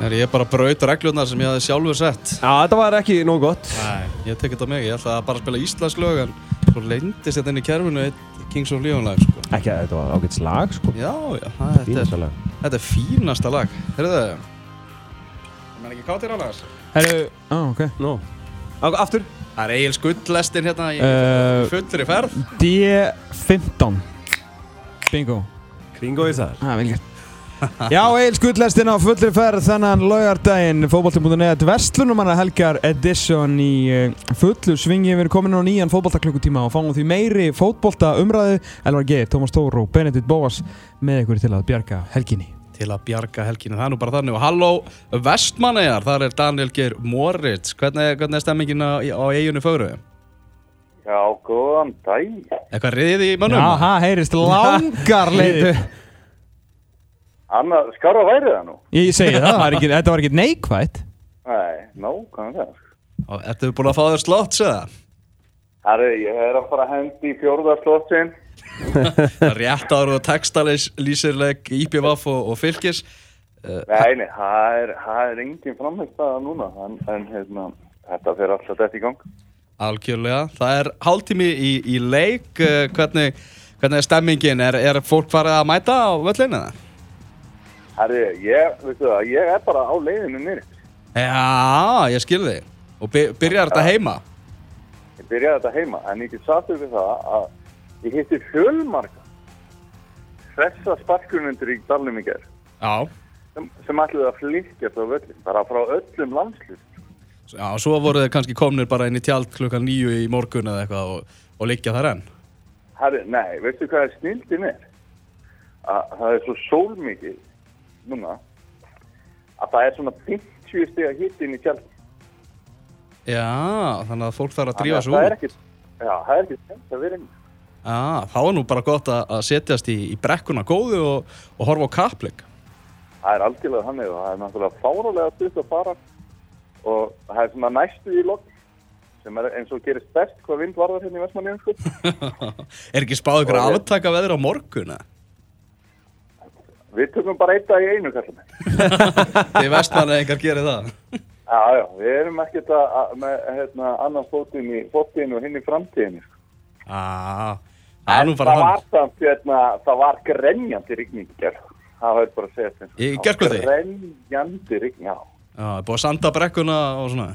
Þegar ég bara braut reglurnar sem ég hafði sjálfur sett. Já, þetta var ekki nóg gott. Nei, ég tek þetta á mig. Ég ætlaði að bara spila íslensk lög en svo leyndist þetta inn í kerfinu eitt Kings of Leon lag, sko. Ekki að þetta var ágætt slag, sko. Já, já, þetta Fínasta er, lag. þetta er fínasta lag. Heyrðu þau? Það menn ekki kátir annars? Herru, á, ok. Nú. Aftur. Það er Egil Skuldlestin hérna í Uh, fullri ferð. D15 Bingo Kringo í það. ah. Já, Eil skuldlestin á fullri ferð þennan laugardaginn. Fótbolti.net Vestlunumanna helgar edition í uh, fullu svingi. Við erum komin á nýjan fótboltaklukkutíma og fáum því meiri fótbolta umræðu Elvar G, Tómas Tór og Benedikt Bóas með ykkur til að bjarga helginni. Til að bjarga helginu, það er nú bara þannig. Og halló vestmannegar, þar er Daniel Geir Moritz, hvernig, hvernig er stemmingin á, á eiginu fögru? Já, góðan dag. Eitthvað riðið í mönnum? Já, það heyrist langar leitu Anna, skarra væri það nú? Ég segi það, það var ekki, þetta var ekki neikvætt Nei, nákvæmlega. Og Ertu búin að fá þér slott, segða? Herru, ég er að fara að hendi í fjórðarslottin. Rétt ára og textalýsirleg IPVF og, og fylgis Nei, nei, það er, það er engin framhengst að núna, en, en hérna, þetta fer alltaf þetta í gang. Algjörlega, það er hálftími í, í leik eh, hvernig, hvernig er stemmingin? Er, er fólk farið að mæta á völlinu? Herru, ég, veistu það, ég er bara á leiðinu nýri. Já, ég skil þig Og by, byrjar þetta heima? Ég byrjaði þetta heima, en ég get satt við það að ég hitti fjölmarka þessa sparkunundur í dalnum í gerð Já sem, sem ætluði að flytja frá völlin, bara frá öllum landslýst. Já, svo voru þeir kannski komnir bara inn í tjald klukkan nýju í morgun eða eitthvað og, og liggja þar enn Herri, nei, veistu hvað er snildin er? Að það er svo sólmikið núna að það er svona 50 stiga hitt inn í tjald. Já, þannig að fólk þarf að drífa svo það er út ekki, já, það er ekki sent að vera inn. Já, þá er nú bara gott að, að setjast í, í brekkuna góðu og, og horfa á kapleik Það er algjörlega þannig og það er náttúrulega fárálega stutt að fara og það er svona næstu í logg sem er eins og gerist best hvað vind varðar hérna í Vestmanniðum sko. Er ekki spáð ykkur að aftaka veður á morgun? Við tökum bara eitt dag í einu kallum. Þið vestmanni engar gerir það Já, já, við erum ekkert að, með hérna, annars fótinn í fótinn og hinn í framtíðinni. Sko. Það er En það hann var samt, hérna, það var grenjandi rigning í gerð. Það var bara að segja þetta. Grenjandi rigning, já. Já, er búið að sanda brekkuna og svona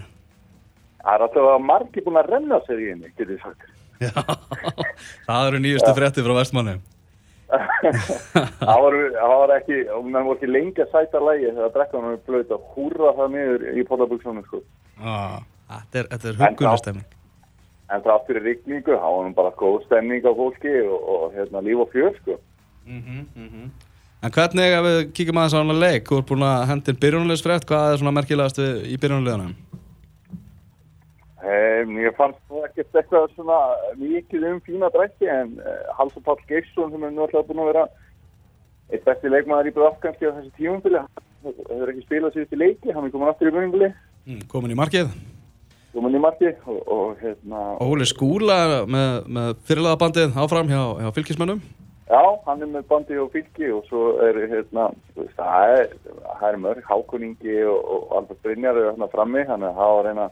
Það er alltaf að margir búin að renna sér í henni, getur ég sagt. Já, það eru nýjustu frétti frá vestmanni það, var, var ekki, og menn voru ekki lengi að sæta lægi þegar brekkan var blöðt að húrra það niður í pólabuxunum, sko. Já, þetta er, er En þá- hugunastemming En það aftur í rigningu, það var nú bara góð stemning á fólki og, og hérna, líf og fjör, sko. En hvernig, ef við kíkjum aðeins á hana leik, þú ert búin að hendin byrjunulegsfrétt, hvað er svona merkilegast við, í byrjunulegunum? Ég fannst nú ekkert eitthvað svona mikið um fína drætti en Hals og Páll Geirsson sem er nú alltaf búin að vera eitt besti leikmaður í BF kannski á þessi tímumfili hann hefur ekki spilað síðusti leiki hann er komin aftur í börninguli Mm, komin í markið. Komin í marki og, og hérna Óli Skúla með, með fyrirlega bandið áfram hjá, hjá fylgismönnum já, hann er með bandi og fylki og svo er hérna það er, það er mörg hákuningi og, og Albert Brynjar er hérna frammi hann er að reyna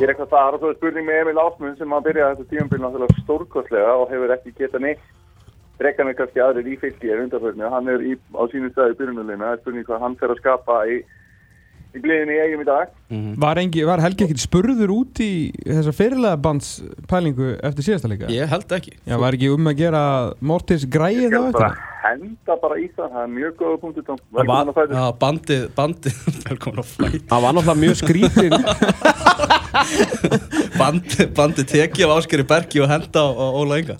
að gera eitthvað þar og svo er spurning með Emil Ásmund sem að byrja þetta tímumfili náttúrulega stórkostlega og hefur ekki getað neitt. Drekkan er kannski aðrir í fylki er undarförni og hann er í, á sínu stað í byrjunulina það er spurning hvað hann fer að skapa í, í bliðinni í eigum í dag. Var, engi, var Helgi ekkert spurður út í þessa fyrirlega bandspælingu eftir síðasta leika? Ég held ekki. Já, var ekki um að gera Mortis græið þá Skal eftir bara það? Henda bara í það, það er mjög góða var- Velkomin að fæta Já, bandið, bandið, velkomin á flæt Það var náttúrulega mjög skrítin Bandið, bandið tekið af Áskeri Bergi og henda á, á Óla Inga.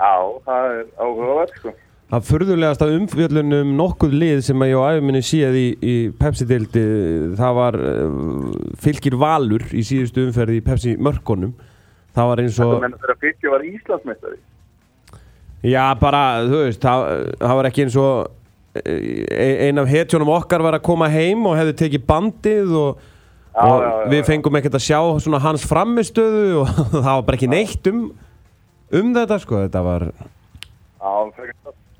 Já, það er áhugavert sko. Það furðulegast af umfjöllunum nokkuð lið sem að ég á æfuminni séð í, í Pepsi-deildi það var uh, fylgir Valur í síðustu umferði í Pepsi-mörkonum það var eins og menn þegar fylki var Íslandsmeistari já bara þú veist það, það var ekki eins og e- ein af hetjónum okkar var að koma heim og hefði tekið bandið og, Já, og já, við fengum ekkert að sjá svona hans framistöðu og það var bara ekki neitt um um þetta sko þetta var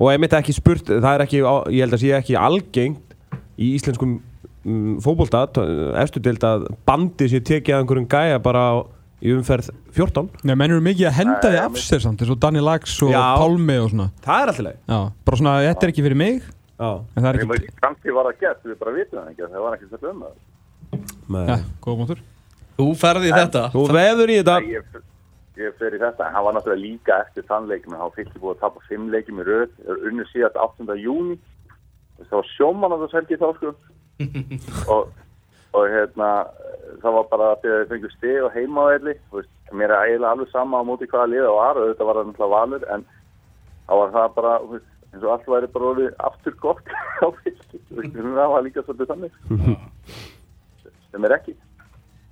og einmitt ekki spurt, það er ekki, ég held að sé ekki algengt í íslenskum um, fótbolta eftir deild að bandi sér tekið að einhverjum gæja bara á, í umferð 14 Nei, menn eru mikið að henda því Nei, af sér samt eins og Danny Lax og Já. Pálmi og svona. Það er alltaf leið Já, bara svona, þetta er ekki fyrir mig Já, en það er Ég ekki veit, kannski var það gert, við bara vitum það ekki, það var ekki svolítið um það. með Já, góða mótur Þú ferði í þetta. Þú veður í þetta. Nei, Ég, ég fer í þetta, en hann var náttúrulega líka eftir þannleikum, hann fylgdi búið að tapa fimm leikum í röð, unnu síðast 8. júni, það var sjóman að það selgi þá sko, og, og hérna, það var bara að þau fengur steg og veist, mér er eiginlega alveg sama á móti hvaða liða var, og þetta var það náttúrulega valur, en þá var það bara, veist, eins og allt væri bara orðið aftur gott á veist, það var líka svolítið þannig, sem er ekki.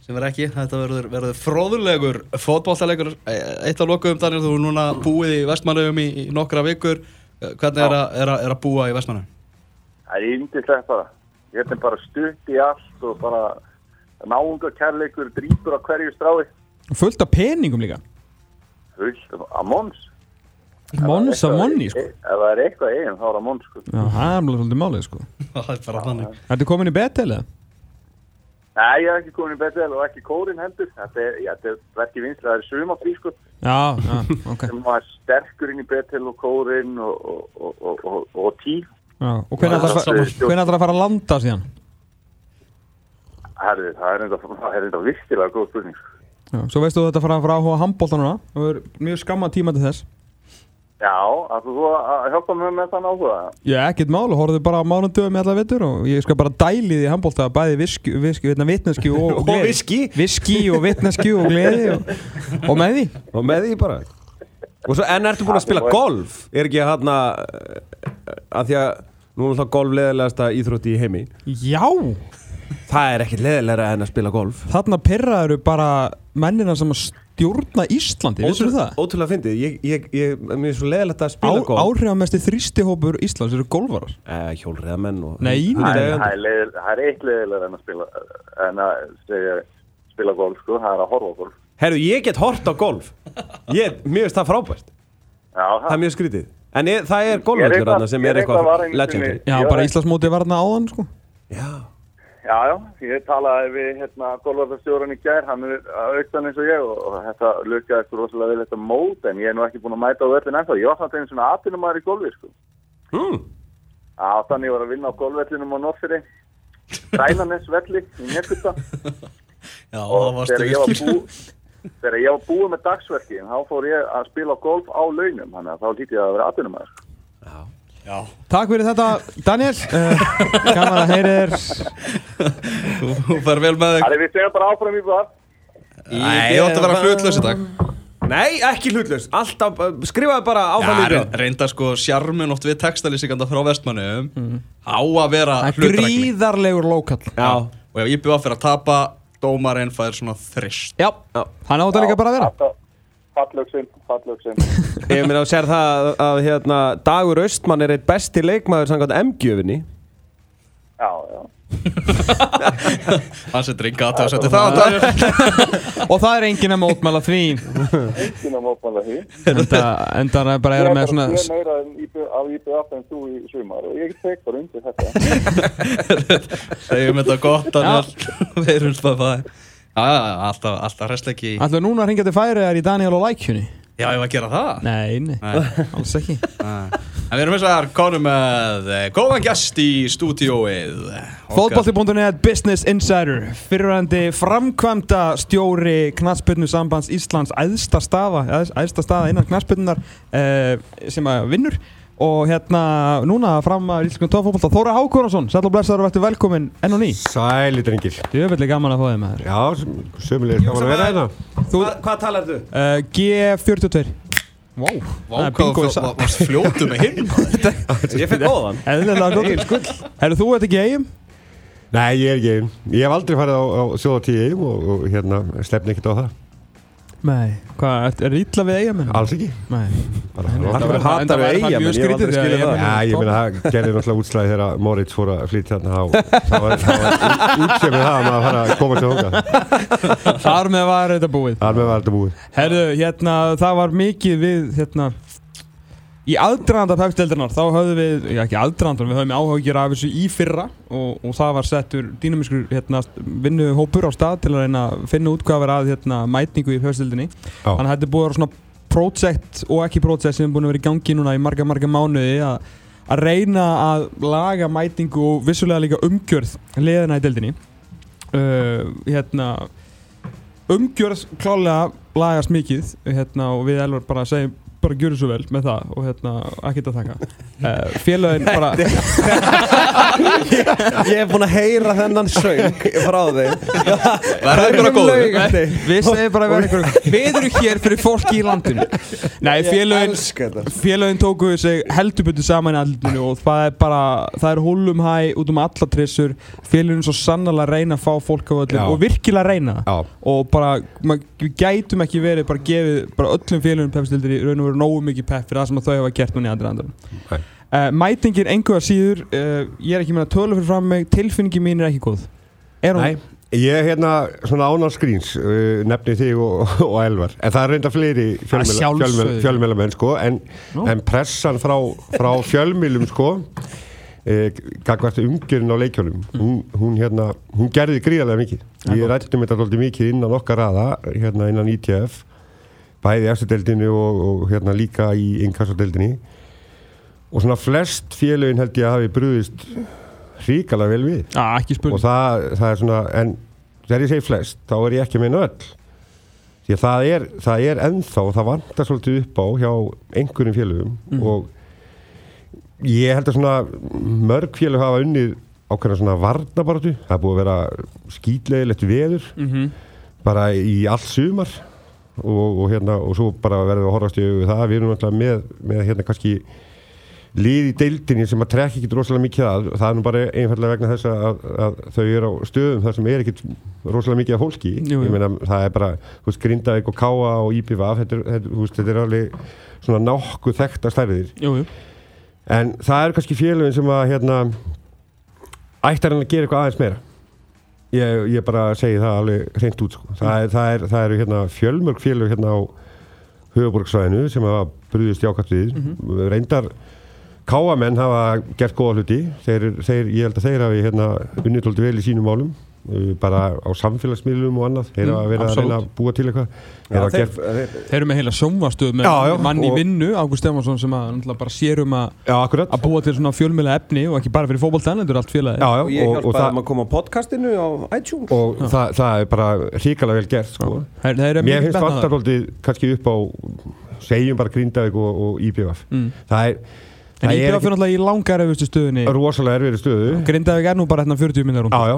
sem er ekki, þetta verður, verður fróðulegur fótballtalegur eitt af lokuðum Daniel, þú er núna búið í Vestmannauðum í, í nokkra vikur Eh, hvernig er, að, er, að, er að búa í Vestmannauðum? Það er yndislegt bara. Hérna er bara stutt í allt og bara náunga kærleikur, drýpur á hverju strái. Fullt af peningum líka Fullt af Mons. Mons af monni, sko Ef það er eitthvað eigin, þá er það Mons, sko. Já, það er alveg svolítið málið, sko það er bara þannig Þetta er komin í betel, eða? Nei, ég hef ekki komin í Betel og ekki Kórin heldur. Þetta er, já, þetta er verkið vinst, það er sumafrí, sko. Já, já, ok Sem var sterkur inn í Betel og Kórin og, og, og, og, og, og tí. já, Og hvernig ætlar það að fara að landa síðan? Herði, það er enda, það enda virkilega góð spurning. Já, svo veistu þú þetta að fara að fara að áhuga handbólta núna. Og er mjög skamma tíma til þess. Já, að þú að hjálpa mér með þann áhuga. Já, ekkert mál, horfðu bara á mánundöfum með alla vittur og ég skal bara dæli því handbólta bæði viski, viski, vitna, vitneski og, og Og gleði viski. Viski og vitneski og gleði og, og með því. Og með því bara. Og svo, en ertu búin að spila golf? Er ekki að hann að að því að nú er það golf leðilegasta íþrótti í heimi? Já, Það er ekkert leðilegra en að spila golf. Þarna pyrraður bara mennina sem að stjórna Íslandi, vissur það? Ótrúlega fyndið, ég, ég, ég, mér er svo leðilegt að Á, spila golf. áhrifamesti þrýstihópur Íslands eru golfarar. Eh, Hjólreðamenn og Nei, nei, Það nei. er, það er, leiðil, það er eitt leiðilega en að spila, en að segja, spila golf, sko, það er að horfa á golf. Herru, ég get hort á golf. Ég, Mér finnst það frábært. Já, Það er mjög skrítið. En ég, það er þarna sem er eitthvað legendary. Já, bara nei. Íslandsmótið var þarna áðan, sko. Já, Já, já, ég talaði við hérna golfarstjóran í gær, hann er auktan eins og ég og, og þetta lukkaði eitthvað rosalega vel þetta mót en ég er nú ekki búin að mæta á öllin ennþá, ég var samt einu svona aðtunumæður í golfi, sko. mm. Já, þannig var að vinna á golfvellinum á Norfyrir, Rænaness velli í Nekutta Já, það og varstu þegar ég var virkilega þegar ég var búið með dagsverki, þá fór ég að spila golf á launum, þannig að þá lítið að vera aðtunumæður. Já, Takk fyrir þetta, Daniel. Uh, Gaman að heyri þér. Þú fer vel með þig. Það er við segjum bara áfram í búið. Nei, ég átti að vera hlutlaus í dag. Nei, ekki hlutlaus. Alltaf, uh, skrifaðu bara áfram Já, í reyn- reynda sko sjarmun oft við textalýsinganda frá Vestmannum á að vera Það er gríðarlegur lókall. Já, og ef IBF fyrir að tapa dómarinn fær svona þrist. Já, já hann átt að líka bara að vera Fallöksin, fallöksin. Ég meina að sér það að, að hérna, Dagur Austmann er eitt besti leikmaður samkvæmt M-gjöfinni Já, já. hann sem dringa að það setti það á dag Og það er enginn að mótmæla því Enginn að mótmála því. Enda, enda er bara að Ég vera er með svona tvö meira en IB af IBF en þú í sumar og ég tek bara undir þetta. segjum þetta gott Daniel við erum já, alltaf, alltaf restleiki í Ætlaðu núna að ringja til færiðar í Daniel og Lækjunni Já, ég var að gera það. Nei, nei, alls ekki. En við erum eins og þar konum með eh, góðan gest í stúdíóið. Okkar- Fótbolti.net Business Insider Fyrirvændi framkvæmda stjóri Knatsbyrnu sambands Íslands æðsta staða, æðs- æðsta staða innan Knatsbyrnunar eh, sem að vinnur og hérna núna fram að Íslandskum tófótbolta Þóra Hákonarsson, sæl og blessaður og verður velkomin enn og ný. Sæli drengir. Djöfellig gaman að fá þig með þér Já, sömulegir gaman að vera hérna. Þú, Hva, Hvað talar þú? uh, G42. Vá, er hvað varst fljótu með hinn Ég fekk góðan. Eðlilega gott. Herru, þú ert ekki eigum? Nei, ég er ekki einn Ég hef aldrei farið á, á sjóðatíi og, og hérna stefni ekkert á það Nei, hvað, er, er illa við eigamenn? Alls ekki bara- verið hatar við það mjög ég hef aldrei skilið þegar það. Já, ég meina það gerði náttúrulega útslæði þegar Moritz fór að flytja hérna þá þá var það var útsefið það að fara að koma til hóka Þar með var þetta búið Þar með var þetta búið Herðu, hérna, það var mikið við, hérna Í aðdraðanda pepsdeildarinnar þá höfðum við, já ekki aðdraðanda, við höfðum áhugjur af þessu í fyrra og, og það var settur dýnamiskur hérna, vinnuhópur á stað til að reyna að finna út hvað var að hérna, mætningu í pepsdeildinni. Já. Þannig að þetta búið að vera svona project og ekki project sem er búin að vera í gangi núna í marga, marga mánuði að, að reyna að laga mætingu og vissulega líka umgjörð liðina í deildinni. Uh, hérna, umgjörð klálega lagast mikið hérna, og við elvar bara segjum bara gjöru svo vel með það og hérna, ekkert að þakka. Uh, félagin bara Ég hef búin að heyra þennan söng frá þeim. Verða ykkur að góðu við segjum bara vera ykkur við erum hér fyrir fólki í landinu. Nei, félagin þetta. félagin tóku sig heldurbyrdu saman í allinu og það er bara það er hólum hæ út um alla trissur. Félagin er svo sannlega reyna að fá fólk á öllum Já. og virkilega reyna. Það Já, og bara, ma- við gætum ekki verið bara gefið bara öllum félagum peppstildir í raun og veru nógu mikið pepp fyrir það sem að þau hafa gert núna í andra andan Nei. uh, Mætingin engu að síður uh, ég er ekki með að tölu fyrir fram mig tilfinningi mín er ekki góð Er hún? Nei, ég er hérna svona án á skríns uh, nefni þig og, og Elvar en það er reynda fleiri fjölmiðla- fjölmiðlamenn sko en, Nú. en pressan frá, frá fjölmiðlum sko gagvart umgjörn á leikjólum hún, hún hérna, hún gerði gríðarlega mikið við gott. rættum þetta alltaf mikið innan okkar raða hérna innan ITF bæði eftirdeldinu og, og hérna líka í inkassadeldinni og svona flest félögin held ég að hafi brúðist hrikalega vel við. Ah, ekki og það, það er svona en þegar ég segi flest, þá er ég ekki meina öll. Því að það er, það er ennþá, það vantar svolítið upp á hjá einhverjum félögum Mhm. og ég held að svona mörg félög hafa unnið ákveðna svona varnabaratu það er búið að vera skýtlegilegt veður mm bara í all sumar og, og hérna og svo bara verðum við að horfast augu það. Við erum alltaf með, með hérna kannski lið í deildinni sem að trekja ekki rosalega mikið að. Það er nú bara einfallega vegna þess að, að þau eru á stöðum þar sem er ekkit rosalega mikið af fólki. Jú, jú. ég meina það er bara, Grindavík og Káa og IPVF, þetta, þetta, veist, þetta er alveg svona nokkuð þekkta stærðir. Jú, jú. En það eru kannski félögin sem að hérna ættar hann að gera eitthvað aðeins meira ég, ég bara segi það alveg hreint út sko. það, er, það, er, það eru hérna fjölmörg félög hérna á höfuborgsvæðinu sem hafa brúðist jákvæmt við Mhm. reyndar káamenn hafa gert góða hluti þeir, þeir, ég held að þeir hafi hérna unnitóldi vel í sínum málum bara á samfélagsmiðlum og annað þeir hafa verið að absolutt. reyna að búa til eitthvað. Hafa þeir, gert þeir, Þeir eru með heila sjónvastöð með Já, já, mann í vinnu, Ágúst Stefánsson sem að bara sér um að að búa til svona fjölmjöla efni og ekki bara fyrir fótboltan, þetta er allt félagi já, já, og ég hjálpaði að koma á podcastinu á iTunes. Og það, það er bara ríkala vel gert sko. Það það er Mér finnst metnaður. vantarhóldið kannski upp á segjum bara Grindavík og, og IBF Mm. það er, En það ég er náttúrulega í langar efustu stöðunni. Rosalega erfiðri stöðu. Grindavík er nú bara hérna 40 minnir já, já,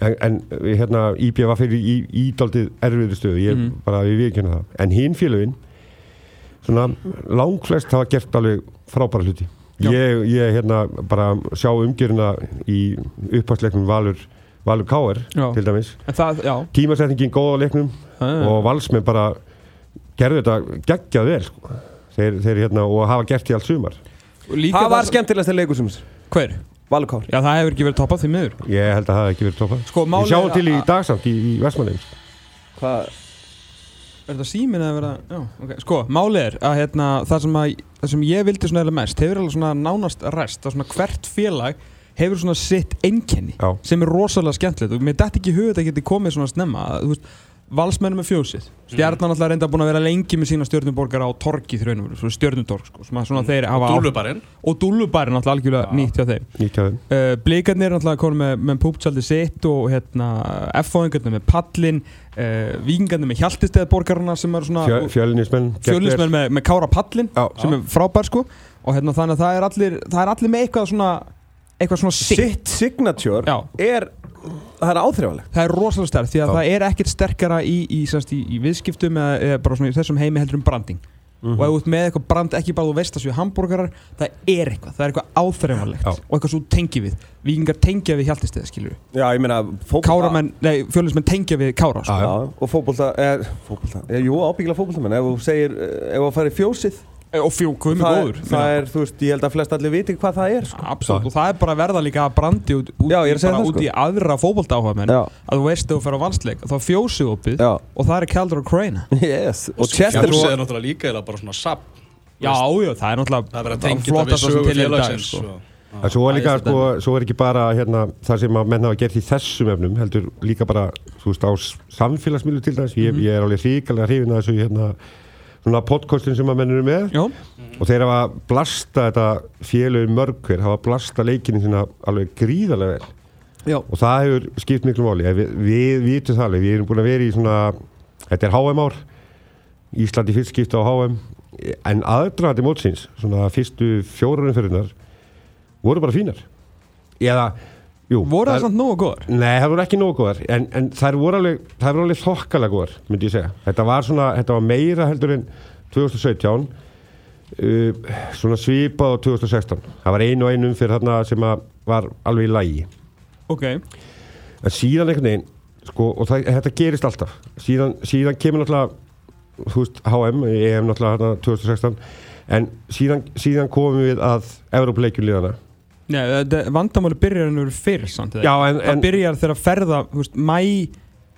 en, en hérna, IBF fyrir í, í daldið erfiðri stöðu. Ég Mhm. bara við viðkynna það. En hinn félögin svona langflest hafa gert alveg frábæra hluti. Ég, ég hérna bara sjá umgjörina í upphansleiknum Valur Valur Káer til dæmis. En það, já. Tímasetningin góð á leiknum já. og valsmenn bara gerðu þetta geggjað vel sko. þeir, þeir hérna og hafa gert í allt sumar. Það var skemmtilegast leikur sem þess Hver? Valur Kár Já, það hefur ekki verið toppað því miður. Ég held að það hafi ekki verið toppað. Sko, við málið sjáum er til í að- dagsamt í, í Vestmannheim Hvað Er þetta símin eða verða, já, ok, sko, málið er að hérna, það sem, að, það sem ég vildi svona eða mest hefur alveg svona nánast rest, það er svona hvert félag hefur svona sitt einkenni Já. sem er rosalega skemmtilegt. Og mér dætti ekki í hug að þetta geti komið svona snemma, þú veist, valsmennum með fjósið, stjarnan alltaf reynda búin að vera lengi með sína stjörnuborgar á torgi þraunum, svona stjörnutorg, sko, sem að svona þeir hafa Dúlubarinn og dúlubærin alltaf algjörlega nýtt hjá þeim. Nýtt hjá þeim. Uh, Blikarnir er náttúrulega konum með, með púptsaldi sitt og hérna F-fóðingarnir með pallin uh, Víkingarnir með hjaltisteðborgarna sem eru svona Fjö, fjölinismenn fjölusmenn með, með kára pallin Já. sem er frábær sko. Og hérna þannig að það er allir það er allir með eitthvað svona eitthvað svona sitt. Sitt signature Já. er Það er áþrifalegt það er rosalega sterk því að það er ekkert sterkara í, í, semst, í, í viðskiptum eða, eða bara svona í þessum heimi heldur um branding. Mhm. og ef þú ert með eitthvað brand ekki bara þú veist að séu hambúrgarar það er eitthvað, það er eitthvað áþreifanlegt og eitthvað svo tengi við. Vikingar tengja við hjaltisteð skilur Já, ég meina fótbolta- Káramenn, nei, fjölusmenn tengja við Kára sko. Já, og fótbolta er, er, jú, ábyggilega fótboltamenn ef þú segir, eh, ef þú færi fjósið og fjú, hvað er það, góður það er, þú veist, ég held að flest allir viti hvað það er sko. Absolutt, og það er bara að verða líka að brandi út, út, Já, er í, að það, út sko. í aðra fótbolta áhuga Já, að þú veist að þú fer á valsleik þá er fjósið opið já, og það er Calder og Crane. Yes Og Chelsea Chester er náttúrulega líka eða bara svona sapp Já, já, það er náttúrulega Það er verið að tengja þetta við flottasta sem sögu til er í dag, félagsins sko. og- En svo er líka, sko, svo er ekki bara hérna, það sem að menn hafa gert í þessum efnum heldur líka bara, þú veist, á samfélagsmiðlu til dæmis, svona podcastin sem að menn eru með. Já, og þeir hafa blasta þetta félögin mörg hver, hafa blasta leikinu sína alveg gríðarlega vel. Já, og það hefur skipt miklu máli. Við, við vitum það alveg, við erum búin að vera í svona þetta er HM ár. Íslandi fyrst skipta á HM en aðdraðandi mótsins, svona fyrstu fjórarinn fyrirnar voru bara fínar. Eða, jú voru það samt nógu góðar? Nei, það voru ekki nógu góðar en, en þær voru alveg, alveg þokkalega góðar myndi ég segja, þetta var svona þetta var meira heldur en 2017 uh, svona svipað á 2016, það var einu og einu fyrir þarna sem var alveg í lægi Ok, en síðan einhvern veginn sko, og það, þetta gerist alltaf. Síðan, síðan kemur náttúrulega þú veist, HM, EM náttúrulega þarna 2016 en síðan, síðan komum við að Evrópuleikjum Nei, vandamáli byrjar en verður fyrr samt? Já, en, Það en byrjar þegar að ferða, veist, mæ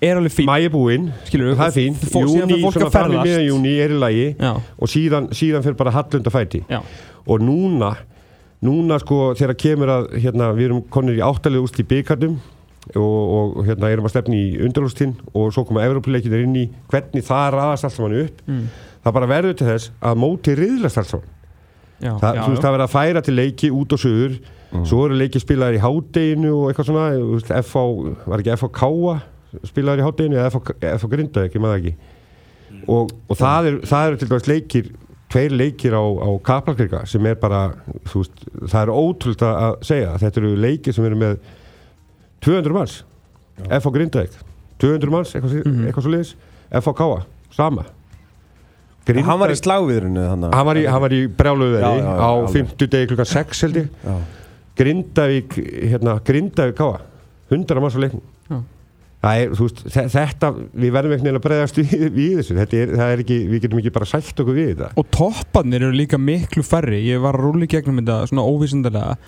er alveg fín mæi búinn Skilur það er fín, júni, svona að fram í miðan júni er í lagi Já, og síðan, síðan fyrir bara hallunda fæti. Já, og núna núna sko þegar kemur að hérna, við erum konir í áttalegu úst í byggarnum og, og hérna erum að stefni í undarústinn og svo koma Evrópuleikinir inn í hvernig það raðast allt saman upp mm. það bara verður til þess að móti riðlast allt saman já, það, já, þú veist það verður að færa til leiki út og suður. Svo eru leiki spilaðir í hádeginu og eitthvað svona. Þú veist, FH, var ekki FH Káa spilaðir í hádeginu eða FH, FH Grinda ekki maður ekki. Og, og það, er, það eru til dæmis leikir tveir leikir á, á Kaplakrika sem er bara, þú veist, það er ótrúld að segja, þetta eru leikir sem eru með 200 manns. FH Grindavík, 200 manns eitthvað, mm eitthvað svo liðis, FH Káa sama Hann var í slagviðrunu þannig hann var í, hann var í brjáluðu Já, veri já, já, á alveg. 50 degi klukkan 6 held ég. Já. Grindavík, hérna, Grindavík káa 100 manns á leiknum. Já. það er, veist, þe- þetta við verðum einhvern veginn að bregðast við, við þessu. Þetta er, það er ekki, við getum ekki bara sætt okkur við þetta. Og topparnir eru líka miklu færri. Ég var að rúli gegnum þetta svona óvísindarlega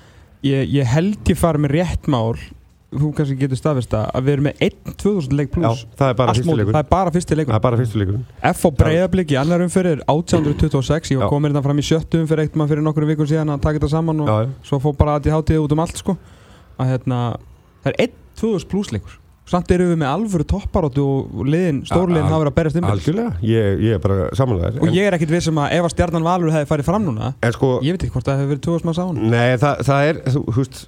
Ég, ég held ég fari með rétt mál Þú kannski getur staðfesta að við erum með 1-2000 leik pluss það er bara leikur. Er bara fyrsti leikur. Það er bara fyrstu leikur. F og breyðablík í annar umferðir 1826, ég var komin þetta fram í sjöttu umferð eitt maður fyrir nokkru vikur síðan að taka þetta saman og já, svo fór bara að ég hátíði út um allt sko. Að hérna, það er 1-2000 plussleikur samt eru við með alvöru topparóttu og liðin, stórliðin hafa verið að berjast um algjörlega, ég, ég er bara samanlega og ég er ekkit vissum að ef að stjarnan Valur hefði farið fram núna en sko, ég veit ekki hvort það hefði verið 2000 manns á hann nei, það, það er þú, veist,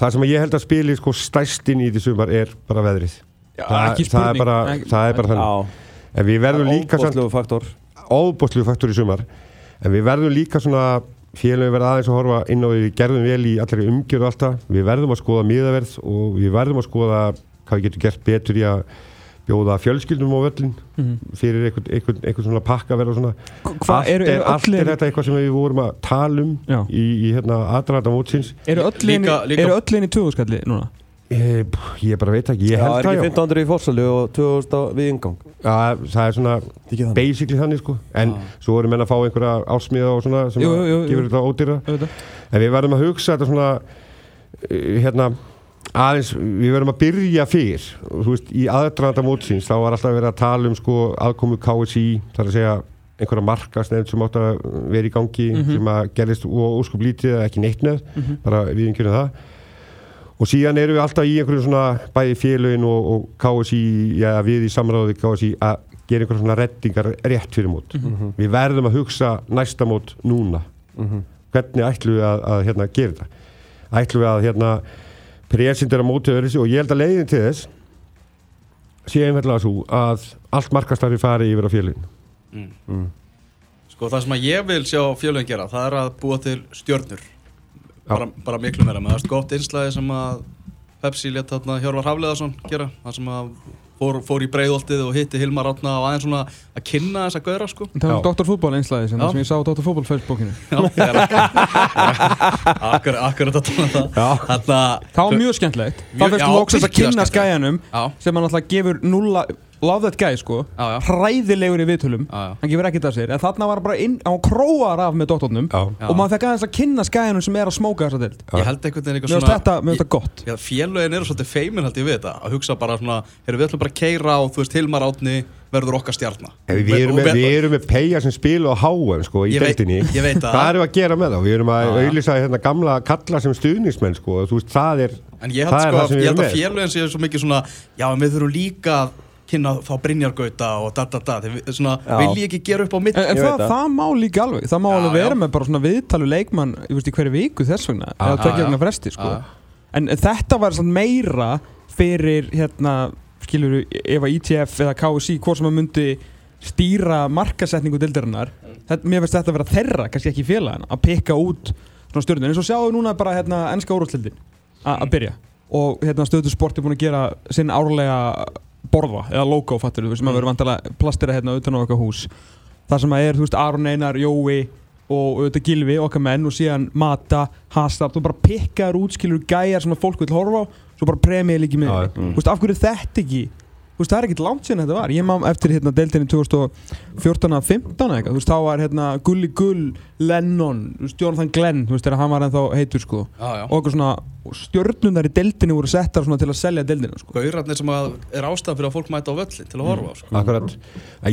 það sem ég held að spili sko stærstinn í því sumar er bara veðrið. Það, ekki það er bara, það er bara þannig. Já, en við verðum líka óbóðslegu faktor. Óbústlegu faktor í sumar. En við verðum líka svona félagin verða aðeins að horfa inn á því við gerðum vel í allri umgjörðu alltaf við verðum að skoða miðaverð og við verðum að skoða hvað við getum gert betur í að bjóða fjölskyldum á völlin Mhm. fyrir einhvern, einhvern, einhvern svona pakkaverð og svona. Allt, er, eru allt er þetta eitthvað sem við vorum að tala um Já. í, í hérna aðræða mótsins. Eru öll liðin Líka- líka- eru öll liðin í 2000 skalli núna? Ég, ég bara veit ekki, ég Já, held er það ekki já. 1500 í fórsali og 2000 á við ingang Já, það er svona þannig. basically þannig sko. En svo erum menn að fá einhverja ásmiða og svona sem Jú, jú, jú, gefur þetta ódýra. En við verðum að hugsa þetta svona uh, hérna aðeins, við verðum að byrja fyrr. Og þú veist, í aðdraðanda mótsins þá var alltaf verið að tala um sko aðkomu KSI, það er að segja einhverja markasnefnd sem átt að vera í gangi Mhm. sem að gerist óskup lítið eða ekki neitt með, Mhm. bara við einhverjum það. Og síðan erum við alltaf í einhverju svona bæði félögin og, og KSI já, við í samráði KSI að gera einhverja svona reddingar rétt fyrir mót. Mhm. við verðum að hugsa næsta mót núna. Hvernig ætlum við að, að hérna, gera þetta? Ætlum við að hérna, presindera mótið öðru og ég held að leiðin til þess sé einfallega svo að allt markastarfi fari yfir á fjölun Sko það sem að ég vil sjá fjölögin gera það er að búa til stjörnur. Bara, bara miklu meira með það er gott einslæði sem að Pepsi létt þarna Hjörvar Hafleðarsson gera það sem að fór, fór í breiðoltið og hitti Hilmar Átna og aðeins svona að kynna þessa gauðra sko. Það var Dr. Fútból einslæði sem, sem ég sá á Dr. Fútból Facebookinu akkur, akkur að tala um það. Þarna það var mjög skemmtlegt Mjög- það fyrst loksins að kynna skæjanum sem hann alltaf gefur nulla love that guy sko. Já, já, hræðilegur í viðtölum. Já, hann gefur ekkert af sér. En þarna var bara inn hann króar af með doktornum Já. og maður fekk aðeins að kynna skæjanum sem er að smóka þessa dild Ég held einhvern veginn mér eitthvað finnst þetta, mér finnst þetta gott. Já, félögin eru svolítið feimin held ég við þetta. Að hugsa bara svona, heyrðu við ætlum bara að keira á, þú veist, Hilmar Átni verður okkar stjarnar Við, við, erum með, við erum með peyja sem spilu á HM sko, í það. Hvað erum við að gera með það? Við erum að auðlýsa hérna gamla kalla sem stuðnismenn sko, og þú veist, það er En ég held sko ég held að með. félögin séu svo mikið svona Já, við þurfum líka að kynna þá Brynjargauta og da da da Þeir vi- svona, Já. vilji ekki gera upp á mitt En, en Ég það, það. má líka alveg, það má Já, alveg vera já. með bara svona viðtalu leikmann ég veist, í hverju viku þess vegna, eða tvekja vegna fresti sko. En, þetta var svona meira fyrir hérna, skilur ef að ITF eða KSI, hvort sem að myndi stýra markasetningu dildarinnar, þetta, mér finnst þetta að vera þeirra, kannski ekki félagana, að pikka út svona stjórnir, eins og sjáum við núna bara hérna ennska úrústildin að byrja og hérna stöðu sport er búin að gera sinn árlega borða eða logo fattur við sem að vera vantilega plastira hérna utan á okkar hús. Það sem að er, þú veist, Aron Einar, Jói og auðvitað Gilvi, okkar menn og síðan Mata, Hastard og bara pikkaður útskilur gæjar sem að fólk vil horfa á svo bara premiði líki með þú veist, af hverju er þetta ekki? þú veist, það er ekkert langt síðan þetta var. Ég má eftir hérna deildinni 2014 að 15 eitthvað, þú veist, þá var hérna Gulli Gull, Lennon, Jonathan Glenn þú veist, þegar hann var ennþá heitur sko. Já, já. Og okkur svona stjörnundar í deildinni voru settar svona til að selja deildina sko. Gaurarnir sem að er ástæðan fyrir að fólk mæta á völlin til að horfa á sko. Akkurat,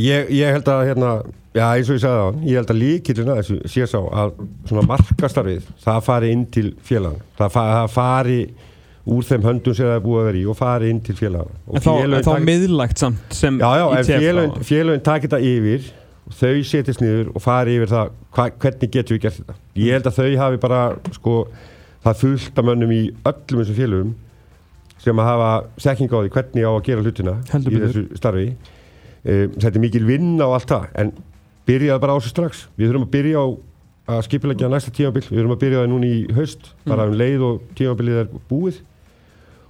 ég, ég held að hérna, já eins og ég sagði á ég held að líkillina þessu sé sá að svona markastarfið, það fari inn til það, fa það fari úr þeim höndum sem það er búið að vera í og fari inn til félagann en þá, en þá miðlægt samt sem Já, já, en félagin, takir þetta yfir þau setjast niður og fari yfir það hva, hvernig getum við gert þetta? Ég held að þau hafi bara sko, það fullt af mönnum í öllum þessum félagum sem að hafa þekking á því hvernig á að gera hlutina Heldur í þessu starfi. Um, þetta er mikil vinna og allt það en byrjaði bara á þessu strax. Við þurfum að byrja á að skipilegja næsta tímabil. Við þurfum að byrja það núna í haust bara um leið og tímabilið er búið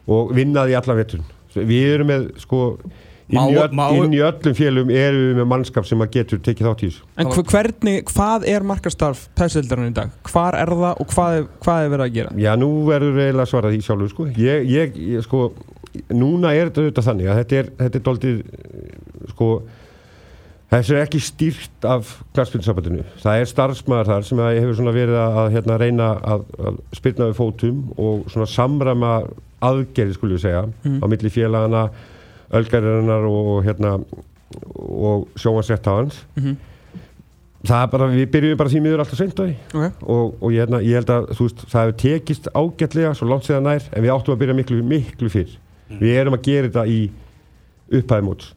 og vinna því allan vettun við erum með sko inn í, öll, má- inn í öllum félum erum við með mannskap sem að getur tekið þátt í þessu En hver, hvernig, hvað er markastarf pæsöldarinn í dag? Hvar er það og hvað er, hvað er verið að gera? Já, nú verður eiginlega svarað því sjálfur sko. ég, ég, ég, sko, núna er þetta auðvitað þannig að þetta er, þetta er doldið sko þessu er ekki stýrt af klarspilsambandinu það er starfsmæðar þar sem hefur verið að, hérna, reyna að, að spyrna við fótum og svona samræma aðgerði skulle við segja Mhm. á milli félagana ölgarinnar og hérna og sjónvarsrétt á hans Mhm. það er bara, við byrjum bara því miður alltaf því Okay. og, og ég, hérna, ég held að þú veist, það hefur tekist ágætlega svo langt séðan nær en við áttum að byrja miklu, miklu fyrr við erum að gera þetta í upphæði móts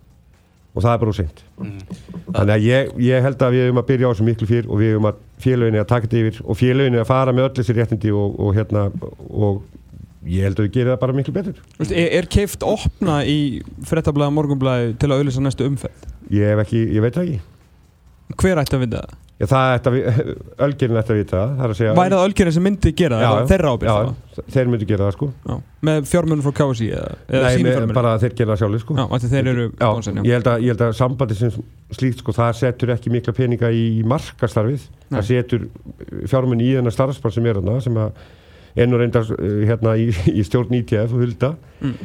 og það er bara úr seint þannig að ég, ég held að við erum að byrja á þessu miklu fyrr og við erum að félöginni að taka þetta yfir og félöginni að fara með öll þessi réttindi og, og hérna og ég held að við gerum það bara miklu betur Þú veist, Er, er keift opna í frettablaða morgunblaði til að auðvisa næstu umferð? ég ekki, ég veit það ekki Hver ætti að vita það? ég, það ætti að ölgerinn ætti að vita það það er að það Ölgerinn sem myndi gera það? Já, já. Þeirra ábyrgð já, þá? þeir myndu gera það sko Já. Með fjármunum frá KSI eða, eða Nei, sínu með, fjármunum? bara þeir gera það sjálfur sko Já, af því þeir eru Já, sponsor, ég held, að, ég held að sambandi sem slíkt sko, það setur ekki mikla peninga í markastarfið, Nei. það setur fjármunni í þennan starfspann sem er þarna sem að ennur reyndar uh, hérna í, í stjórn ITF og hulda Mm.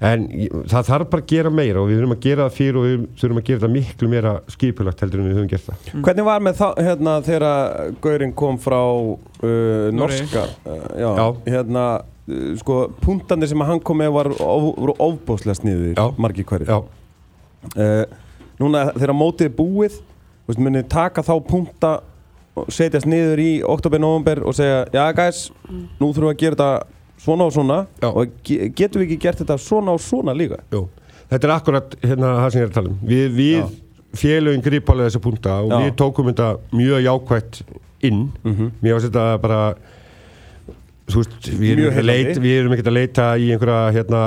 en það þarf bara að gera meira og við þurfum að gera það fyrir og við þurfum að gera það miklu meira skipulagt heldur en við höfum gert það Hvernig var með það, hérna, þegar Gaurin kom frá uh, norska, uh, já, Já. hérna, uh, sko, punktandi sem hann kom með var of, voru ofbóðslega sniður, Já. margir hverjir. Já, Uh, núna þegar mótið er búið, munið taka þá punkta og setjast niður í oktober, november og segja, já, guys, nú þurfum við að gera þetta svona og svona Já. og ge getum við ekki gert þetta svona og svona líka? jú. Þetta er akkurat hérna það sem ég er að tala um við, við félögin grípalega þessa punta og Já. við tókum þetta mjög jákvætt inn Mm mér finnst þetta bara veist, við erum, leita, við erum ekkert að leita í einhverja hérna,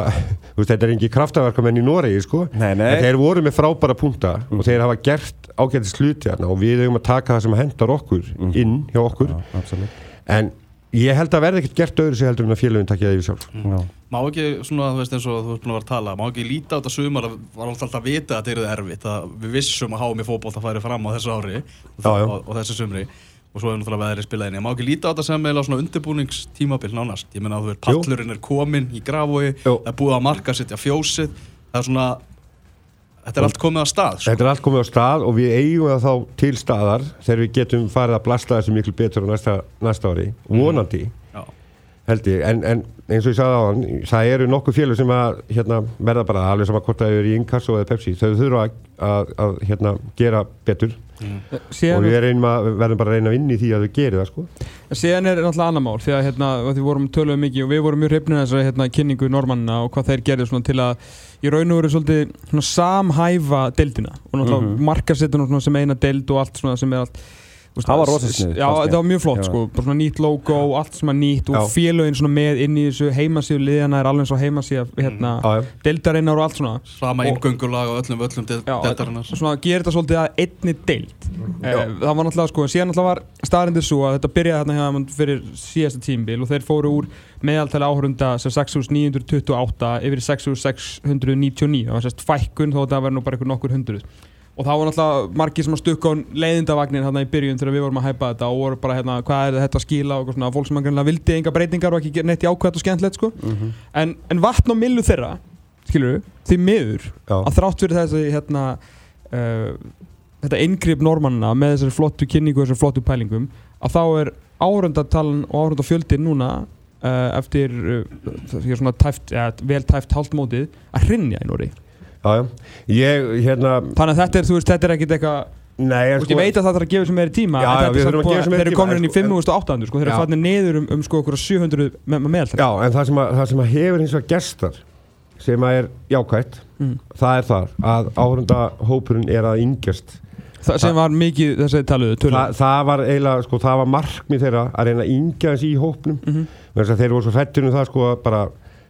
þú veist, þetta er engi kraftaverkamenn í Noregi, sko Nei, nei. en þeir voru með frábæra punta og þeir hafa gert ágættis hluti hérna og við eigum að taka það sem hendar okkur inn hjá okkur Já, absolutt. en ég held að verði ekkert gert öðru sig heldur en að félögin takja það yfir sjálf Já. Má ekki, svona, þú veist eins og þú veist búin að vera að tala Má ekki líta á þetta sumar að var alltaf að vita að þetta er erfitt að við vissum að háum í fótbolt að færi fram á þessu ári og, Já, já. og, og þessu sumri og svo er náttúrulega veðri spilað inn Má ekki líta á þetta sem eiginlega svona undirbúningstímabil nánast? Ég meina að þú veist, pallurinn er komin í grafói það er búið að marka setja fjósið. Það er svona þetta er allt komið á stað sko. Þetta er allt komið á stað og við eigum það þá til staðar þegar við getum farið að blasta þessu miklu betur á næsta, næsta ári, vonandi. Já. Held ég, en, en eins og ég sagði á hann það eru nokkuð félug sem að hérna, verða bara alveg sama hvort það eru í Inkasso eða Pepsi þau þurfa að, að, að hérna, gera betur og Síðan, við að, verðum bara að reyna að vinna í því að þau geri það sko. síðan er náttúrulega annar mál því að hérna, að því vorum töluðum mikið og við vorum mjög hrifnir þessari hérna, kynningu normannina og hvað þeir svona til að í raun og veru svolítið samhæfa deildina og náttúrulega mm. -hmm. markasettin sem eina deild og allt svona sem er allt Það var rosa sniðugt, Já, fannst mér. það var mjög flott Já. sko, bara svona nýtt logo, allt sem er nýtt og Já. félögin svona með inn í þessu heimasíðu liðana er alveg eins og heimasíða hérna, Já, já. deildarinnar og allt svona Sama Og- inngöngulag og öllum völlum Já, deltarinnar svona gerir þetta svolítið að einni deild eh, það var náttúrulega sko, síðan náttúrulega var staðrindir svo að þetta byrjaði hérna hjá þeim fyrir síðasta tímbil og þeir fóru úr meðaltali áhörunda 6.928 yfir í 6.699 það var sérst fækkun þó að það verður nú bara einhver nokkur hundruð og það var náttúrulega margir sem að stukka á leiðindavagnin hérna í byrjun þegar við vorum að hæpa þetta og voru bara hérna hvað er þetta að skila? og svona. Fólk sem að greinlega vildi enga breytingar og ekki neitt jákvæmt og skemmtilegt sko. En, en vatn og millu þeirra skilur því miður Já. að þrátt fyrir þessi hérna uh, þetta inngrip normanna með þessari flottu kynningu og þessari flottu pælingum að þá er árundatalan og árundafjöldin núna uh, eftir uh, svona tæft, ja, vel tæft hálftmótið að hrinja í Nóri Já. Ég, hérna, þannig að þetta er, þú veist, þetta er ekkit eitthvað nei, Þú veist, ég veit að það þarf að gefa sem meiri tíma Já, en þetta er að meiri þeir eru komin inn í en sko- 5800 sko, þeir eru fannir niður um, um sko okkur 700 með, með meðal Já, en það sem, að, það sem að hefur hins vegar gestar sem að er jákvætt Mm. það er það að áhörunda hópurinn er að yngjast það sem var mikið þessi taluðu Þa, töluðu það var eiginlega, sko, það var markmið þeirra að reyna að yngja þessi í hópnum mm. -hmm.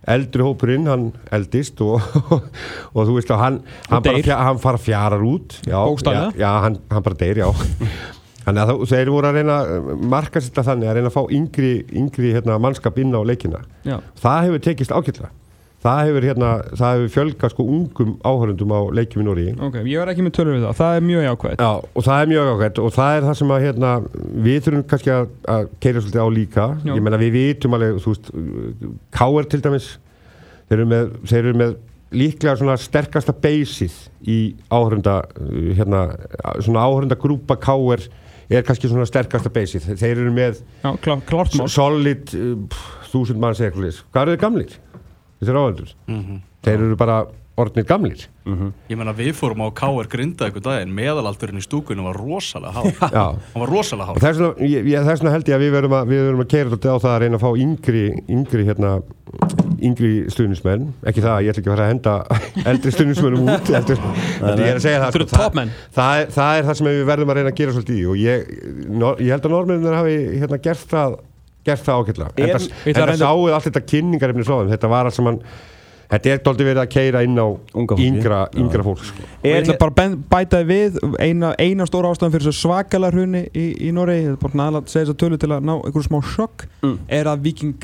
Eldri hópurinn, hann eldist og, og þú veist að hann hann, fjara, hann fara fjarar út já, já, já hann, hann bara deyr, já Þannig að það, þeir voru að reyna að marka þetta þannig að reyna að fá yngri, yngri hérna, mannskap inn á leikina. Já. Það hefur tekist ágætlega. Það hefur, hérna, það hefur fjölgað sko ungum áhörundum á leikjum í Nóri. Ok, ég var ekki með tölur við það, það er mjög jákvæð Já, og það er mjög ágætt og það er það sem að hérna, við þurfum kannski að, að keira svolítið á líka. Já. Ég meina við vitum alveg, þú veist, K.R. til dæmis, þeir eru með, þeir eru með líklega svona sterkasta beysið í áhörunda, hérna, svona áhörunda grúpa K.R. er kannski svona sterkasta beysið. Þeir eru með Já, klárt mál solid pff, þúsund manns eitthvað. Hvað eru þeir gamlir? Þessir áhörundur? Þeir eru bara orðnir gamlir. Ég meina við fórum á K.R. Grinda einhvern daginn. Meðalaldurinn í stúkunum var rosalega Já. Hann var rosalega hár. Þess vegna, held ég að við verðum að, við verðum að keira þetta á það að reyna að fá yngri, yngri, hérna, yngri stuðnismenn, ekki það, ég ætla ekki að fara að henda eldri stuðnismennum út, heldur, heldur ég er að segja það, eru það, það, er, það er það sem við verðum að reyna að gera svolítið í og ég, ég held að norminir hafi hérna, gert það, gert það ákveðlega. En- það sáuð allt þetta kynningarefni frá þeim, þetta var allt saman, þetta er doldið verið að keira inn á Unga fólki. yngra, yngra fólk, sko. Ég ætla bara að bæta við eina, eina stóra ástæðan fyrir þessu svakalega hruni í, í Noregi, ég er bara nægilega að segja þess að tölu til að ná einhverju smá sjokk, Mm. er að Viking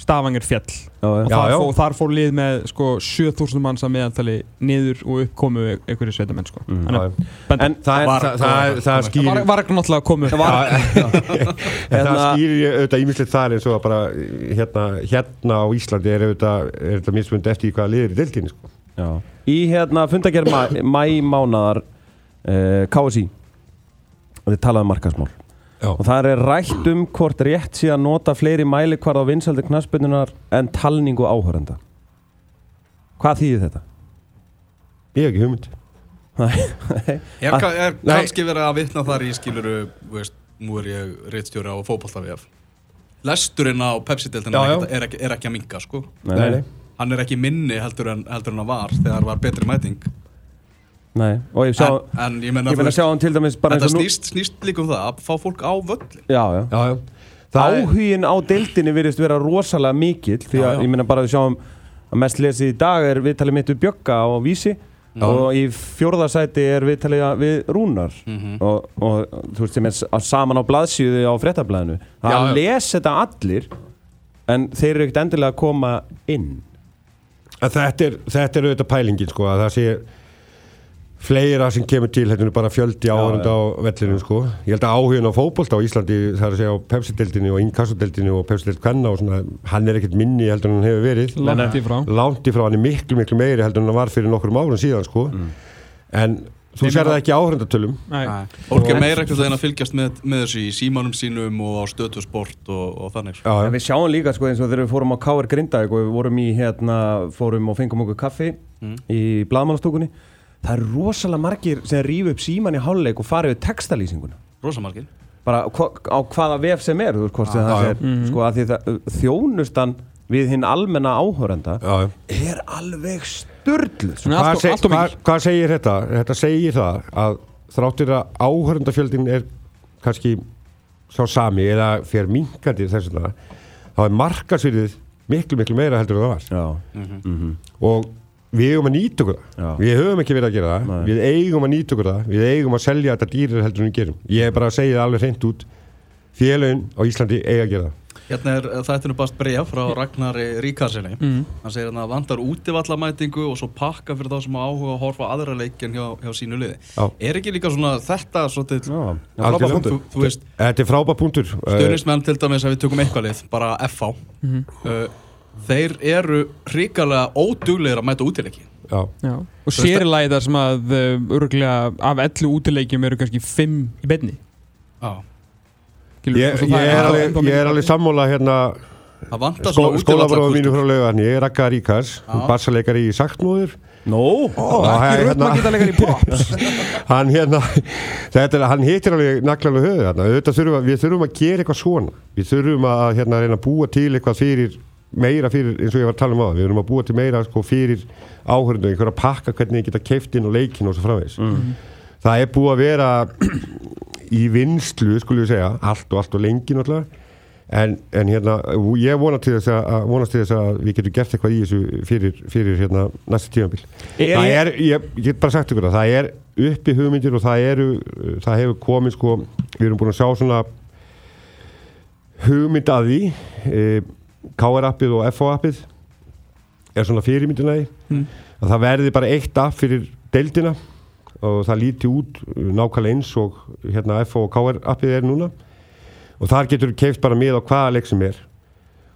Stavanger fjall Já, og þar, já. Fór, þar fór lið með sko 7000 manns að meðaltali niður og upp komu einhverju sveitamenn sko. Mm. Þannig að benda- En Það, er, Var- það, það, er- það var- ekki náttúrulega komu En það Hérna- skýrir ég auðvitað ímislegt þar eins og að bara hérna, hérna á Íslandi er auðvitað, er þetta mismundi eftir hvaða liður í deildinni sko. Já. Í hérna fundagerð mæ, mæ mánaðar uh, KSI og þið talaðu um markasmál Já. og það er rætt um hvort rétt sé að nota fleiri mælikvarð á vinsaldi knassbyrnunar en talningu áhörenda Hvað þýðir þetta? Ég hef ekki hugmynd Er, ka- er Nei. kannski verið að vitna þar í skiluru veist, Nú er ég reittstjóri á fótballtafíaf Lesturinn á Pepsi-deltina er, er, ekki- er ekki að minka sko. Nei, nei. Hann er ekki minni heldur en, heldur en að var þegar var betri mæting Nei. Og ég sjá, en, en ég menna að sjá hann til dæmis bara Þetta eins og nú snýst, snýst líka um það að fá fólk á völlin Já, já Já, já. Það Áhugin á deildinni virðist vera rosalega mikill því Já, að já. ég meina bara að við sjáum að mest lesið í dag er viðtalið mitt við Bjögga á Vísi og í fjórðarsæti er viðtalið við Rúnar Mhm. og, og þú veist sem er saman á blaðsíðu á fréttablaðinu það Já, já. les þetta allir en þeir eru ekkert endilega að koma inn að þetta, er, þetta er auðvitað pælingin sko, að það sé fleira sem kemur til, þetta er bara fjöldi áhörund á vellinu sko. Ég held að áhugin á fótbolta á Íslandi, það er að segja á Pepsi-deldinu og Inkasso-deldinu og Pepsi-deld Kvenna og svona, hann er ekkert minni heldur en hann hefur verið. langt í frá langt í frá hann er miklu miklu meiri heldur en hann var fyrir nokkrum árum síðan sko. en þú sér það ekki. Fólk er meira ekkert að fylgjast með, með þessu í símanum sínum og á stötu sport og, og þannig sko. Já, En við sjáum líka sko eins og þegar við fórum á KR Grindavík og við vorum í hérna, fórum og fengum okkur kaffi Mm. í blaðmannastúkunni Það eru rosalega margir sem rífu upp síman í hálfleik og farið við textalýsinguna Rosamargin bara hva, á hvaða vef sem er þú veist það já. er sko að því það þjónustan við hinn almenna áhörenda já, já. er alveg störluð sko. Hvað, allt, seg, hvað, mikil hvað segir þetta? Þetta segir það að þráttir að áhörndafjöldin er kannski sá sami eða fyrir minkandi þess vegna þá er markasvirðið miklu miklu meira heldur en það var já, og við eigum að nýta okkur það Já. við höfum ekki verið að gera það Nei. við eigum að nýta okkur það við eigum að selja þetta dýrir heldur en við gerum ég er bara að segja það alveg hreint út félagin á Íslandi eiga að gera það Hérna er þættinu bast breyja frá Ragnari Ríkarsinni Mm. Hann segir hérna að vantar útivallamætingu og svo pakka fyrir þá sem á áhuga að horfa aðra leikin hjá, hjá sínu liði Já. Er ekki líka svona þetta svolítið já, já, frábær punktur. þú, veist, þetta er frábæð punktur Eh, stuðnismenn til dæmis ef við tökum eitthvað lið, bara FH Mhm. uh, Þeir eru hrikalega óduglegir að mæta útileiki. Já, Já. Og sérilæði þar sem að uh, örgulega af 11 útileikjum eru kannski 5 í beinni. Já. Ég, ég, er alveg, ég er alveg sammála hérna skó, svona skólabróðum mínu frá laugarni, ég er Raka Ríkars. Já. bassaleikari í Saktmóður Nó, Ó, Já, ekki hérna- röddmagítarleikar í pops. Hann hérna þetta er, hann hittir alveg naglalega höfuð hérna. Auðvitað þurfum, að- við þurfum að gera eitthvað svona. Við þurfum að hérna, reyna að búa til eitthvað fyrir meira fyrir, eins og ég var að tala um á við þurfum að búa til meira sko, fyrir áhörundu einhverja pakka hvernig þið geta keift inn og leikin og svo framvegs það er búið að vera í vinslu skulum við segja, allt og allt og lengi náttúrulega. En, en hérna, ég vonast til þess að, að vonast til þess að við getum gert eitthvað í þessu fyrir, fyrir hérna næsta tímabil. Er- það er, ég, ég get bara sagt ykkur það það er uppi hugmyndir og það eru það hefur komið sko við erum búin að sjá svona hugmynd að því e, KR-appið og FO-appið er svona fyrirmyndina í Mm. að það verði bara eitt app fyrir deildina og það líti út uh, nákvæmlega eins og hérna FO og KR appið er núna. Og þar getur keift bara með á hvaða leik sem er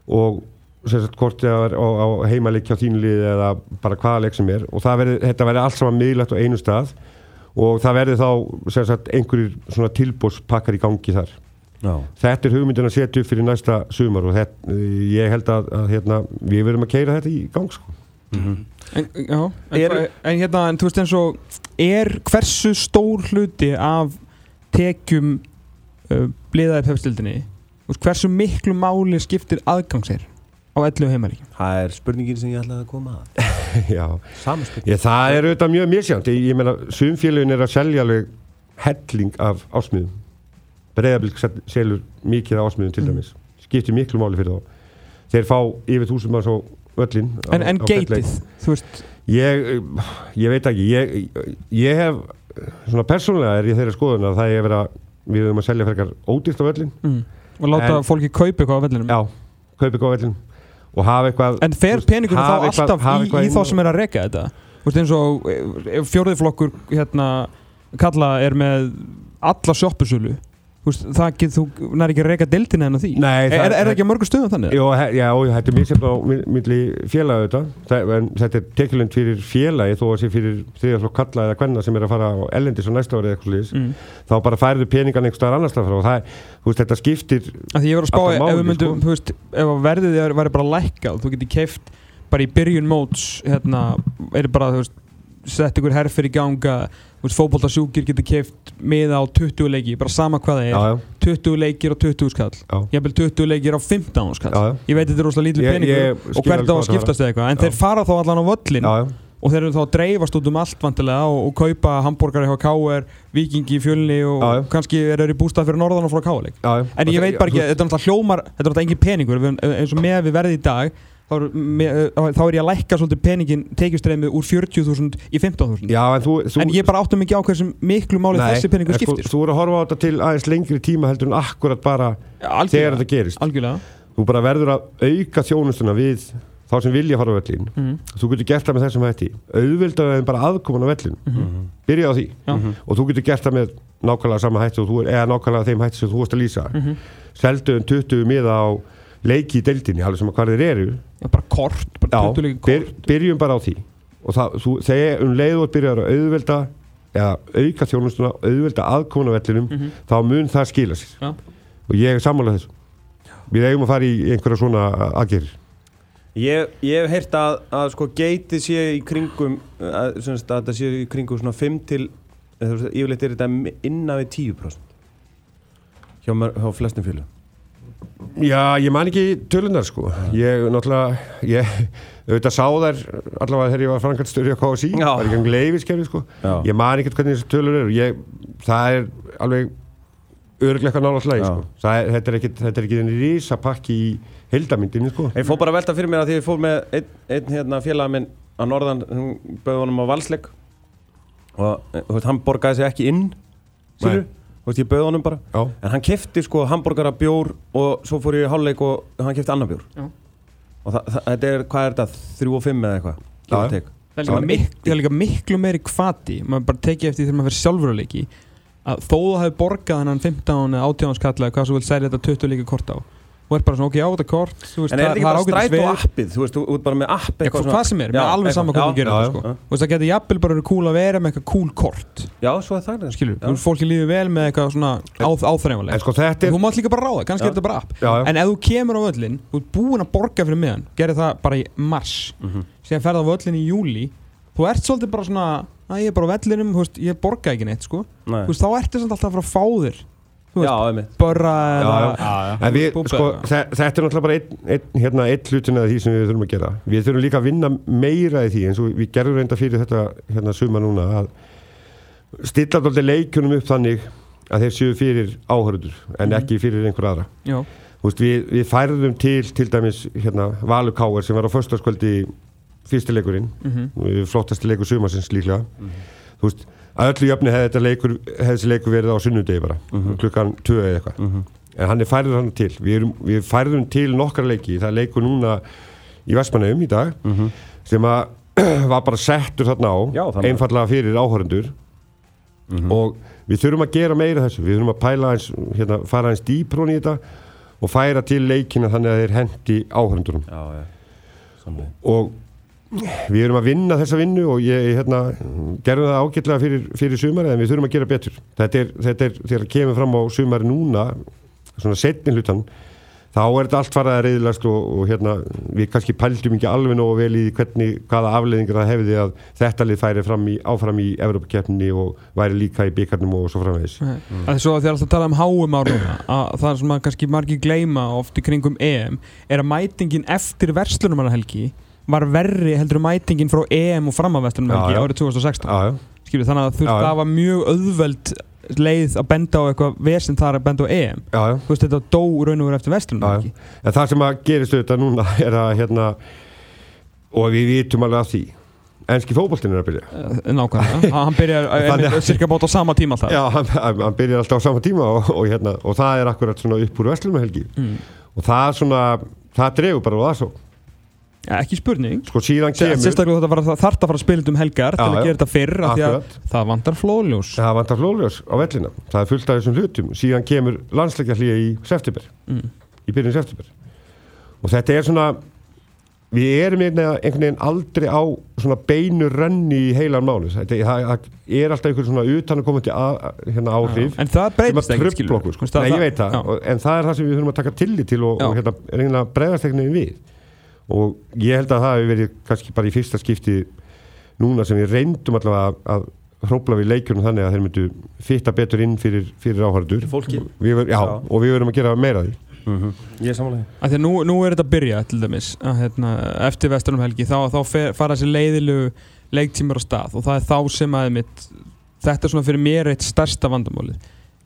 og sagt hvort það er á, á heimaleik hjá þínu liði eða bara hvaða leik sem er. Og verði, þetta verði allt saman miðlægt á einu stað og það verði þá sagt einhverjir svona tilbúspakkar í gangi þar já, þetta er hugmyndin að setja upp fyrir næsta sumar og þetta, ég held að, að hérna, við verðum að keira þetta í gang sko. en, já, en, Er- en hérna, en þú veist eins og er hversu stór hluti af tekjum uh, bliðaði pefstildinni hversu miklu máli skiptir aðgangsir á 11 heimaríkjum það er spurningin sem ég ætlaði að koma að. Já, ég, það er auðvitað mjög misjánt ég, ég meina, sumfélagin er að selja alveg helling af ásmiðum breyðabilk selur mikið af ásmiðum til dæmis, skiptir miklu máli fyrir þá. Þeir fá yfir þúsund manns á öllin á, en, en á geitið, þú veist ég, ég veit ekki ég, ég hef svona persónulega er ég þeirra skoðun að það er verið að við höfum að selja frekar ódýrt á öllin mm, og láta En- fólki kaupa eitthvað á vellinum. Já, kaupa eitthvað á öllin og hafa eitthvað En fer peningur þá eitthvað- alltaf hafa í, eitthvað í þá sem er að reka þetta? Þú veist eins og ef fjórðiflokkur hérna kalla er með alla sjoppusölu. Þú veist, það get, þú nær ekki að reka deildina en að því Nei, er, það- er, er það ekki að mörgum stöðum þannig? Jó, he- já, og þetta er misjafn á mi- milli auðvitað, það, en þetta er tekjulend fyrir félagi þó að sé fyrir þriðaflokk kalla eða kvenna sem er að fara á ellendis á næsta ári eða eitthvað slíðis, Mm. þá bara færðu peningan einhver staðar annars frá og það, þú veist, þetta skiptir Því ég var að spá ef máli, myndum, sko. veist, ef verðið er- væri bara lækkað, þú getur keift bara í byrjun móts, hérna, er bara, þú veist, sett ykkur herfer í ganga, fótboltasjúkir getur keift miða á 20 leiki, bara sama hvað það er, já, já, 20 leikir á 20 skall, já, jafnvel 20 leikir á 15 skall. Ég veit þetta er rosalega lítið Ég- peningur ég og hvert á að skiptast eða eitthvað. En þeir fara þá allan á völlin og þeir eru þá að dreifast út um allt vantilega og, og kaupa hambúrgari hjá KR, Vikingi í fjölni og Já, kannski er þeir í bústað fyrir norðan og frá já. en ég veit bara ekki, þetta er náttúrulega hljómar þetta er náttúrulega engin peningur, eins og með við verði í dag þá er, með, þá er ég að lækka svolítið peningin tekjustreymið úr 40.000 í 15.000 Já, en þú, þú en ég bara áttum ekki á hversum miklu máli Nei, þessi peningur en sko, skiptir Þú voru að horfa á þetta til aðeins lengri tíma heldur en akkurat bara þegar algjörlega, þetta gerist algjörlega. Þú bara verður að auka þjónustuna við þá sem vilja fara á vellin Mm. Þú getur gert það með þessum hætti auðvildaði þeim bara aðkoman á vellin Mhm. Byrja á því Já. og þú getur gert það með nákvæmlega sama hætti þú, eða nákvæmlega þeim hætti sem þú varst að lýsa Mhm. Seldu um 20 miða á leiki í deildinni alveg sem að hvað þeir eru. Já, bara kort, bara Já, 20 leiki byr, kort. byrjum bara á því. Og það, þú, þegar um leið og byrjar að auðvelda eða auka þjónustuna, auðvelda aðkomuna vellinum, þá mun það skila sér. Já. og ég er sammálað þessu. Við eigum að fara í einhverja svona aðgerir Ég, ég hef heyrt að, að sko geiti sé í kringum að, semst, að þetta sé í kringum svona 5 til eða, þú veist, yfirleitt er þetta innan við 10% hjá, hjá flestum félum Já, ég man ekki tölunar sko ég náttúrulega ég, auðvitað sá þær allavega þegar ég var framkvæmstöri á KSI var ekki um leifiskerfi sko Já. ég man ekki hvernig þessi tölur eru ég, það er alveg eitthvað nála Já. sko. Er, þetta er ekki þetta er ekki þenni rísa pakki í heildamyndinni sko Ég fór bara velta fyrir mér að því ég fór með einn, einn hérna, félag minn á norðan hún bauði honum á valsleik og eh, veist, hann borgaði sig ekki inn síru, Nei. Þú veist, ég bauði honum bara Já. en hann kefti sko hambúrgara bjór og svo fór ég í hálfleik og hann kefti annar bjór Já. og það, það, þetta er, hvað er þetta, 3 og 5 eða eitthvað give Já. take. Það er, líka mik það er líka miklu meiri kvati maður bara tekið eftir því þegar maður fyrir sjálfur að leiki að þó þú hefur borgað hennan 15 eða 18 skall eða hvað svo vil selja þetta 20 líka kort á og er bara svona ok, á þetta kort þú veist, En er þetta ekki bara stræt og appið, þú veist, þú ert bara með app Já, hvað sem er, með alveg saman hvað þú gerir já, já. sko. Þú veist, það getur jafnvel bara verið cool að vera með eitthvað cool kort Já, svo er það skilur, Já. þú veist, fólki líður vel með eitthvað svona áþ, áþreifanlega en sko er þú mátt líka bara ráða, kannski Já. er þetta bara app já, já. en ef þú kemur á völlin, þú ert búinn að borga fyrir miðan gerir það bara í mars Mhm. síðan ferða á völlin í júli þú ert svolítið bara svona að ég er bara á vellinum, þú veist, ég borga ekki neitt sko. Nei. þú veist, þá ertu samt alltaf að fara að fá þér Búbba sko, þetta er náttúrulega bara einn ein, hérna, ein hlutin af því sem við þurfum að gera. Við þurfum líka að vinna meira í því eins og við gerðum reynda fyrir þetta hérna suma núna að stilla alltaf leikjunum upp þannig að þeir séu fyrir áhörður en Mhm. ekki fyrir einhver aðra. Veist, við, við færðum til til dæmis hérna, Valur Káar sem var á föstaskvöldi fyrstileikurinn, mhm, mm flottasti leikur sumarsins líklega. Þú veist, að öllu jöfni hefði þetta leikur, hefði þessi leikur verið á sunnudegi bara, klukkan 2 eða eitthvað. En hann er færður hann til. Við, erum, við færðum til nokkra leiki. Það er leikur núna í Vestmannaum í dag sem að var bara settur þarna á, Já, einfallega fyrir áhörundur og við þurfum að gera meira þessu. Við þurfum að pæla eins, hérna, fara eins dýprón í þetta og færa til leikina þannig að þeir hendi áhörundunum Já, Samlega og við erum að vinna þessa vinnu og ég hérna, gerðum það ágætlega fyrir, fyrir sumari en við þurfum að gera betur þetta er, þetta er þegar kemur fram á sumari núna svona setni hlutan þá er þetta allt farað að reyðlast og, og hérna, við kannski pældum ekki alveg nógu vel í hvernig, hvaða afleðingar það hefði að þetta lið færi fram í, áfram í Evrópakeppninni og væri líka í byggarnum og svo framvegis mm. að svo að er alltaf tala um háum ár núna að það sem kannski margir gleyma oft í kringum EM er að mætingin eftir verslunumannahelgi var verri heldur en mætingin frá EM og fram að verslunumannahelgi Já, já. árið 2016 Já, já, Skilur, þannig að þú veist, það var mjög auðveld leið að benda á eitthvað vesinn þar að benda á EM. Já, já. Þú veist, þetta dó raun og verið eftir ekki? En það sem að gerist auðvitað núna er að hérna og við vitum alveg af því. Enski fótboltinn er að byrja. Eh, nákvæmlega, hann byrjar að- cirka bót á sama tíma alltaf Já, hann, hann byrjar alltaf á sama tíma og, og, hérna, og það er akkurat upp úr Vestlumhelgi mm. og það svona, það dregur bara á það svo ja, ekki spurning. Sko síðan kemur sérstaklega þetta var það þarf að fara að spila um helgar til Já, að já. gera þetta fyrr af því að það vantar flóljós það vantar flóljós á vellina. Það er fullt af þessum hlutum. Síðan kemur landsleikja í september. Mm. í byrjun september. Og þetta er svona við erum einhvern einhvern veginn aldrei á svona beinu renni í heilan þetta það, það er alltaf einhvern svona utanakomandi að- hérna áhrif en það að ekki skilur sko. Nei, það, og, en það er það sem við þurfum að taka tillit til og, og hérna, reyna að bregðast einhvern veginn við og ég held að það hefur verið kannski bara í fyrsta skipti núna sem við reyndum allavega að, að hrópla við leikjunum þannig að þeir myndu fitta betur inn fyrir, fyrir áhörður og við verum að gera meira af því. Ég er samanlega Af því að nú, nú er þetta að byrja til dæmis að, hérna, eftir vestunum helgi þá, þá fer, fara þessi leiðilegu leiktímar á stað og það er þá sem að mitt, þetta er svona fyrir mér eitt stærsta vandamálið.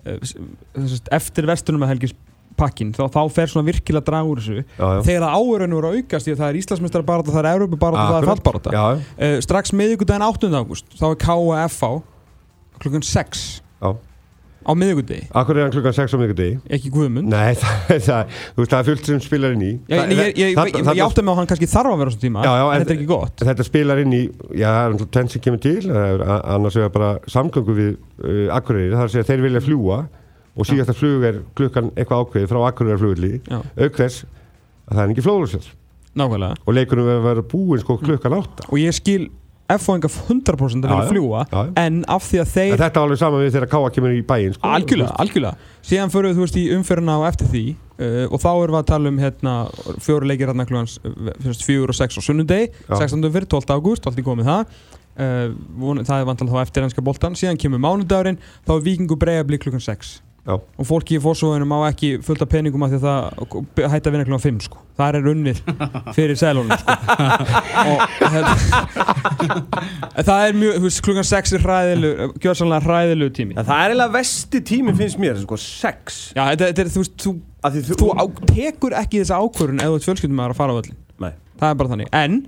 Eh, s- sem sagt, eftir vestunum helgis pakkin þá, þá fer svona virkilega að draga úr þessu. Já, já. þegar það áurinu eru að aukast það er Íslandsmeistara barata, það er Európa barata, það er fallbarata uh, strax miðvikudaginn 8. ágúst þá er KFA klukkan 6 já. á miðvikudegi, Akkur er hann klukkan 6 á miðgudegi ekki Guðmund. Nei, það, það, veist, það er fullt sem spilar inn í. Ég, ég, ég, ég, ég, Það- það- átti á að hann kannski þarf að vera á þessum tíma Já, já, en en- þetta er ekki gott. Þetta spilar inn í, já, það er tvenn sem kemur til, það er annars vegar bara samgöngu við uh, Akureyri, það er að segja að þeir vilja fljúa og síðasta flug er klukkan eitthvað ákveðið frá Akureyri flugulli, Já, auk þess að það er ekki nákvæmlega og leikunum verður að vera búinn sko klukkan átta. og ég skil F-fóinga 100% að vilja já. fljúa Já, já. en af því að En þeir þetta er alveg saman við þegar Káa kemur í bæinn sko. algjörlega, algjörlega síðan fyrir þú veist í umferðina á eftir því uh, og þá erum við að tala um hérna, fjóru leikir hérna klugans fjóru og sex á sunnudegi, Já. 16. fyrir 12. ágúst, 12. komið það uh, það er vantilega þá eftir ennska boltan síðan kemur mánudagurinn, þá er vikingu breyðabli klukkan 6 Já. og fólki í fórsóðinu má ekki fullt af peningum af því að það hætti að vinna klukkan 5 sko. það er unnið fyrir sælunum sko. og hérna, það er mjög, þú veist, klukkan 6 er hræðilu, gjörsanlega hræðilu tími það er eiginlega vesti tími finnst mér, sko, sex Já, þetta, þetta er, þú veist, þú, Af því þú á, tekur ekki þessa ákvörun ef þú ert fjölskyldum að fara á völlin Nei. Það er bara þannig, en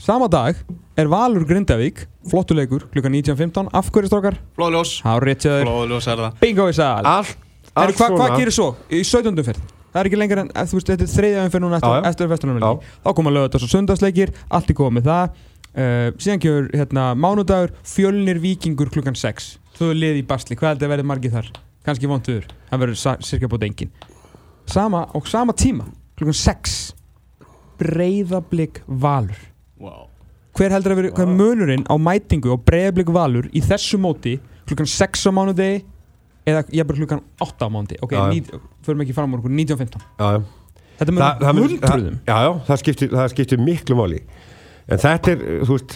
sama dag er Valur Grindavík flottuleikur klukkan 19.15 af hverju strókar? Flóðljós Há réttjöður, Flóðljós er það. Bingo í sal Allt, allt Hvað hva gerir svo? Í 17. umferð? Það er ekki lengur en, þú veist, þetta er þriðja umferð núna eftir, eftir vestunum Já. Þá koma lögðast og sundagsleikir, allt er komið með það. Uh, Síðan kemur hérna, mánudagur, fjölnir vikingur klukkan 6 Þú er lið í basli, hvað heldur að verði margið þar? Kanski vontuður, það verður cirka búið engin Sama, og sama tíma, klukkan 6 Breiðablик Valur wow. Hver heldur að vera, hvað er munurinn á mætingu og Breiðablik Valur í þessu móti klukkan 6 á mánudegi eða jafnvel klukkan 8 á mánuði ok, ní, förum ekki fram úr 19.15 Já, já. Þetta Þa- með það mun- hundruðum. Það- Já, já, það skiptir, það skiptir miklu máli. En þetta er, þú veist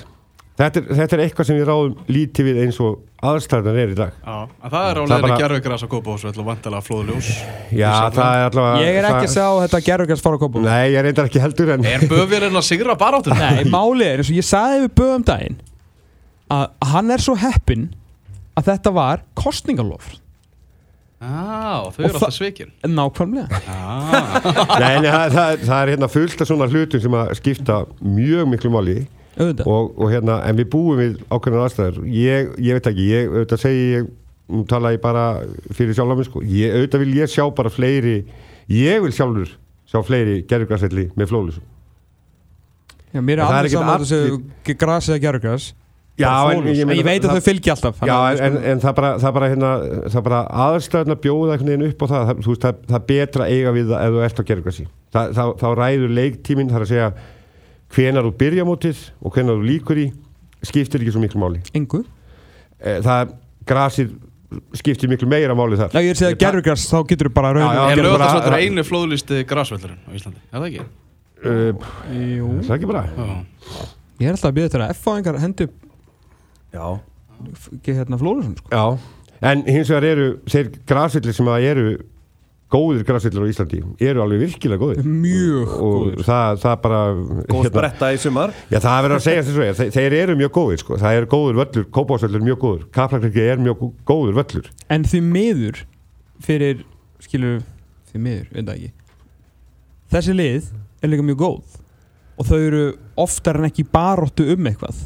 Þetta er, þetta er eitthvað sem við ráðum lítið við eins og aðstæðan er í dag. Já, en það er leiðinni bara- gerðugras að kópa og svo ætla vantilega flóðljós Já, það er allavega Ég er ekki að það- sjá þetta gerðugast fara á kópum Nei, ég reyndar ekki heldur en Er böfirinn að sigra baráttur? Nei, málið er eins og ég saði við böðum daginn að hann er svo heppinn að þetta var kostningalof Já, þau eru alltaf svikin. Nákvæmlega. Já, Nei, nei, það, það, það er hérna fullt af svona hlutum sem að skipta mjög miklu máli og, og hérna, en við búum við ákveðnar aðstæður. Ég, ég veit ekki, ég auðvitað segi ég, nú tala ég bara fyrir sjálf sko, ég, auðvitað vil ég sjá bara fleiri, ég vil sjálfur sjá fleiri gerðugraselli með flóðlýsum Já, mér er alveg saman að þessu gras eða gerðugras Já, en en ég, veit að þau fylgja alltaf Já, að en, sko- en það bara, það bara, hérna, það bara aðstæðna bjóða einhvern veginn upp á það, það, veist, það, betra að eiga við það ef þú ert á þá, þá ræður leiktíminn, það er að segja hvenar þú byrja mótið og hvenar þú líkur í skiptir ekki svo miklu máli. Engu? Eh, það, grasið skiptir miklu meira máli þar. Já, ég er að segja gerðugras, þá getur þú bara Já, já, raunum er lögðarsvöldur einu flóðlýsti grasvöldurinn á Íslandi? Er það ekki? uh, Jú. Það er ekki bara? Já, Ég er alltaf að byrja þetta að F-fáingar hendi upp Já. Ekki hérna Flóðursson sko. Já, en hins vegar eru þeir grasvillir sem að eru góðir grasvillir á Íslandi eru alveg virkilega góðir. Mjög og góður það, það bara Góð spretta í sumar. Já, það verður að segja þess að þeir, þeir eru mjög góðir sko. það eru góður völlur, kópásvöllur er mjög góður Kaplakriki er mjög gó- góður völlur. En því miður fyrir, skilur því miður, veit það ekki Þessi lið er líka mjög góð. Og þau eru oftar en ekki baróttu um eitthvað.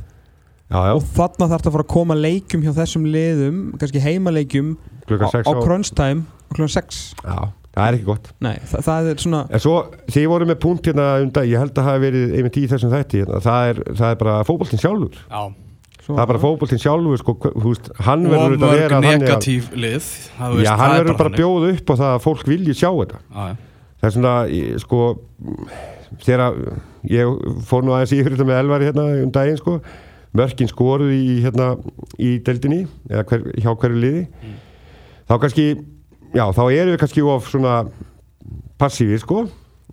Já, já, og þarna þarf það að fara að koma leikjum hjá þessum liðum, kannski heimaleikjum á, 6 á crunch time á klukkan 6 Já, það er ekki gott. Nei, það, það er svona En svo, þið voru með punkt hérna undan, ég held að það hafi verið einmitt í þessum þætti hérna, það, er, það er bara fótboltinn sjálfur. Já. svo, það er bara fótboltinn sjálfur sko, veist, hann Og verður auðvitað að mörg vera þannig að- negatív lið það, þú Já, veist, hann það er verður bara bjóða upp á það að fólk vilji sjá þetta. Já, já. það er svona, ég- sko þegar að- ég fór nú aðeins í ykkur þetta með Elvari hérna um daginn sko, mörkin skoruð í hérna í deildinni, eða hver, hjá hverju liði. Þá kannski já, þá eru við kannski of svona passífir sko.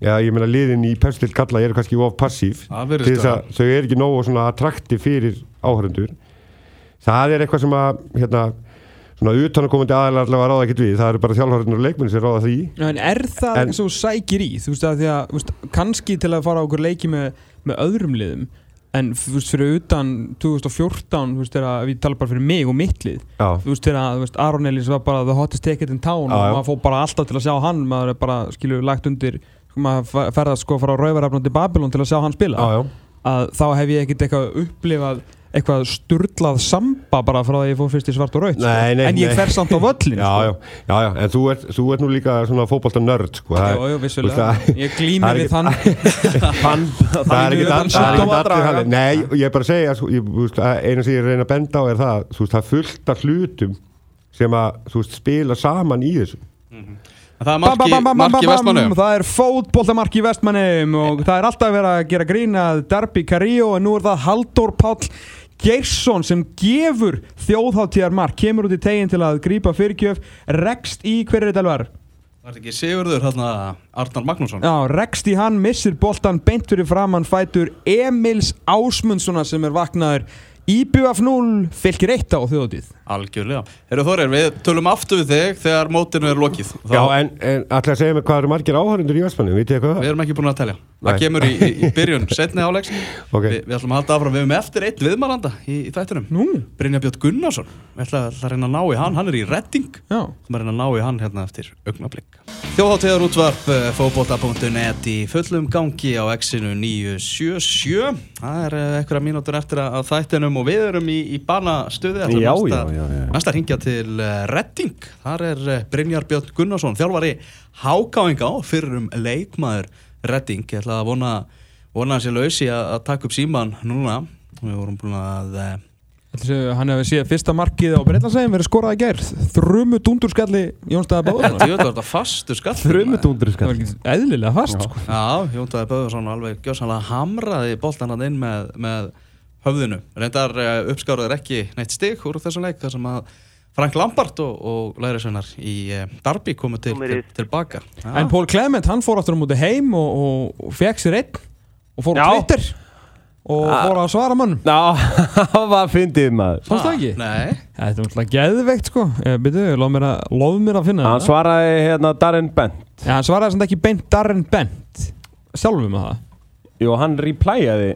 Já, ég meina liðin í Pepsi kalla eru kannski of passív til þess að þau eru ekki nógu svona attrakti fyrir áhörundur það er eitthvað sem að hérna, svona utanakomandi aðalega allavega ráða ekkert við, það eru bara þjálfhörundur og leikmenni sem ráða því. Já, en er það En- eins og þú sækir í? Þú veist að því að veist, kannski til að fara á okkur leiki með, með öðrum liðum en þú veist fyrir utan 2014 þú veist þegar við tala bara fyrir mig og mitt lið Já, þú veist þegar Aron Elís var bara the hottest ticket in town Já, og maður fór bara alltaf til að sjá hann maður er bara skilur lagt undir maður fe- ferðast sko frá Rauvarafn til Babylon til að sjá hann spila. Já, já. Að þá hef ég ekkert eitthvað upplifað eitthvað sturlað samba bara frá því ég fór fyrst í svart og raut Nei, nei, en ég fer samt á völlin Já, já, já, já, en þú ert, þú ert nú líka svona fótbolta nörd, sko Jú, jú, vissulega. Ég glými það er við ekki- þann það er ekki er þannig. Nei, ég er bara að segja, sko, að eina sem ég reyna að benda á er það þú veist, það fullt af hlutum sem að, þú veist, spila saman í þessu. En það er bam, marki, bam, bam, marki bam, vestmannu. bam. Það er fótboltamark í vestmannum og það er alltaf verið að gera grína Darby Carrillo en nú er það Halldór Páll Geirsson sem gefur þjóðháttíðarmark, kemur út í teginn til að grípa fyrirgjöf, rekst í hverju þetta alvar? Það er ekki Sigurður, hérna Arnar Magnússon. Já, rekst í hann, missir boltan beint fyrir framann fætur Emils Ásmundssona sem er vaknaður IBF 0, fylgir 1 á þjóðhátíð. Algjörlega. Herru Þórir, við tölum aftur við þig þegar mótinu er lokið. Þá, Já, en, en alltaf að segja mig hvað eru margir áhörundur í Vestmannu, vitið þið hvað Við það? erum ekki búin að telja. Það kemur í, í, í byrjun setni áleiks. Ok. Vi, við ætlum að halda áfram. Við erum eftir eitt viðmælanda í, í þættinum. Nú, Brynja Björn Gunnarsson. Við ætlum að, að reyna að ná í hann. Hann er í redding. já. Það er að ná í hann hérna eftir augnablík. Þjóðháttíðar útvarp fókbóta.net í fullum gangi á X-inu 977. Það er eh, einhverja mínútur eftir að þættinum og við erum í, í banastuði. Ætlum Já, næst já, að- já, já. Næst að ringja til uh, Redding. Þar er uh, Brynjar Björn Gunnarsson, þjálfari hákáinga og fyrir um leikmaður Redding. Ég ætla að vona, vona hans ég lausi að, að taka upp síman núna. Við vorum búin að... Hann hefði séð fyrsta markið á Breitlandsæðin verið skorað í gær þrumu dundurskalli Jónstæða Báðarsson Þetta er þetta fastur skall. Var ekki eðlilega fast sko. Já, Jóndaði Böðursson alveg gjössanlega hamraði boltan hann inn með, með höfðinu. Reyndar uh, uppskáruður ekki neitt stig úr þessum leik þar sem að Frank Lampard og, og lærisveinar í uh, Darby komu til, til, tilbaka. Já. en Pól Clement hann fór aftur á móti heim og, og, og fekk sér einn og fór á Já. Twitter og Ah. fór að svara mönnum. Já, það var fyndið maður. Fannst það ekki? Nei, Þetta er náttúrulega geðveikt sko. Eh, Byrju, lof mér að, lof mér að finna Hann það svaraði hérna Darren Bent. Já, hann svaraði samt ekki beint Darren Bent. Sjálfum með það? Jú, hann replyaði.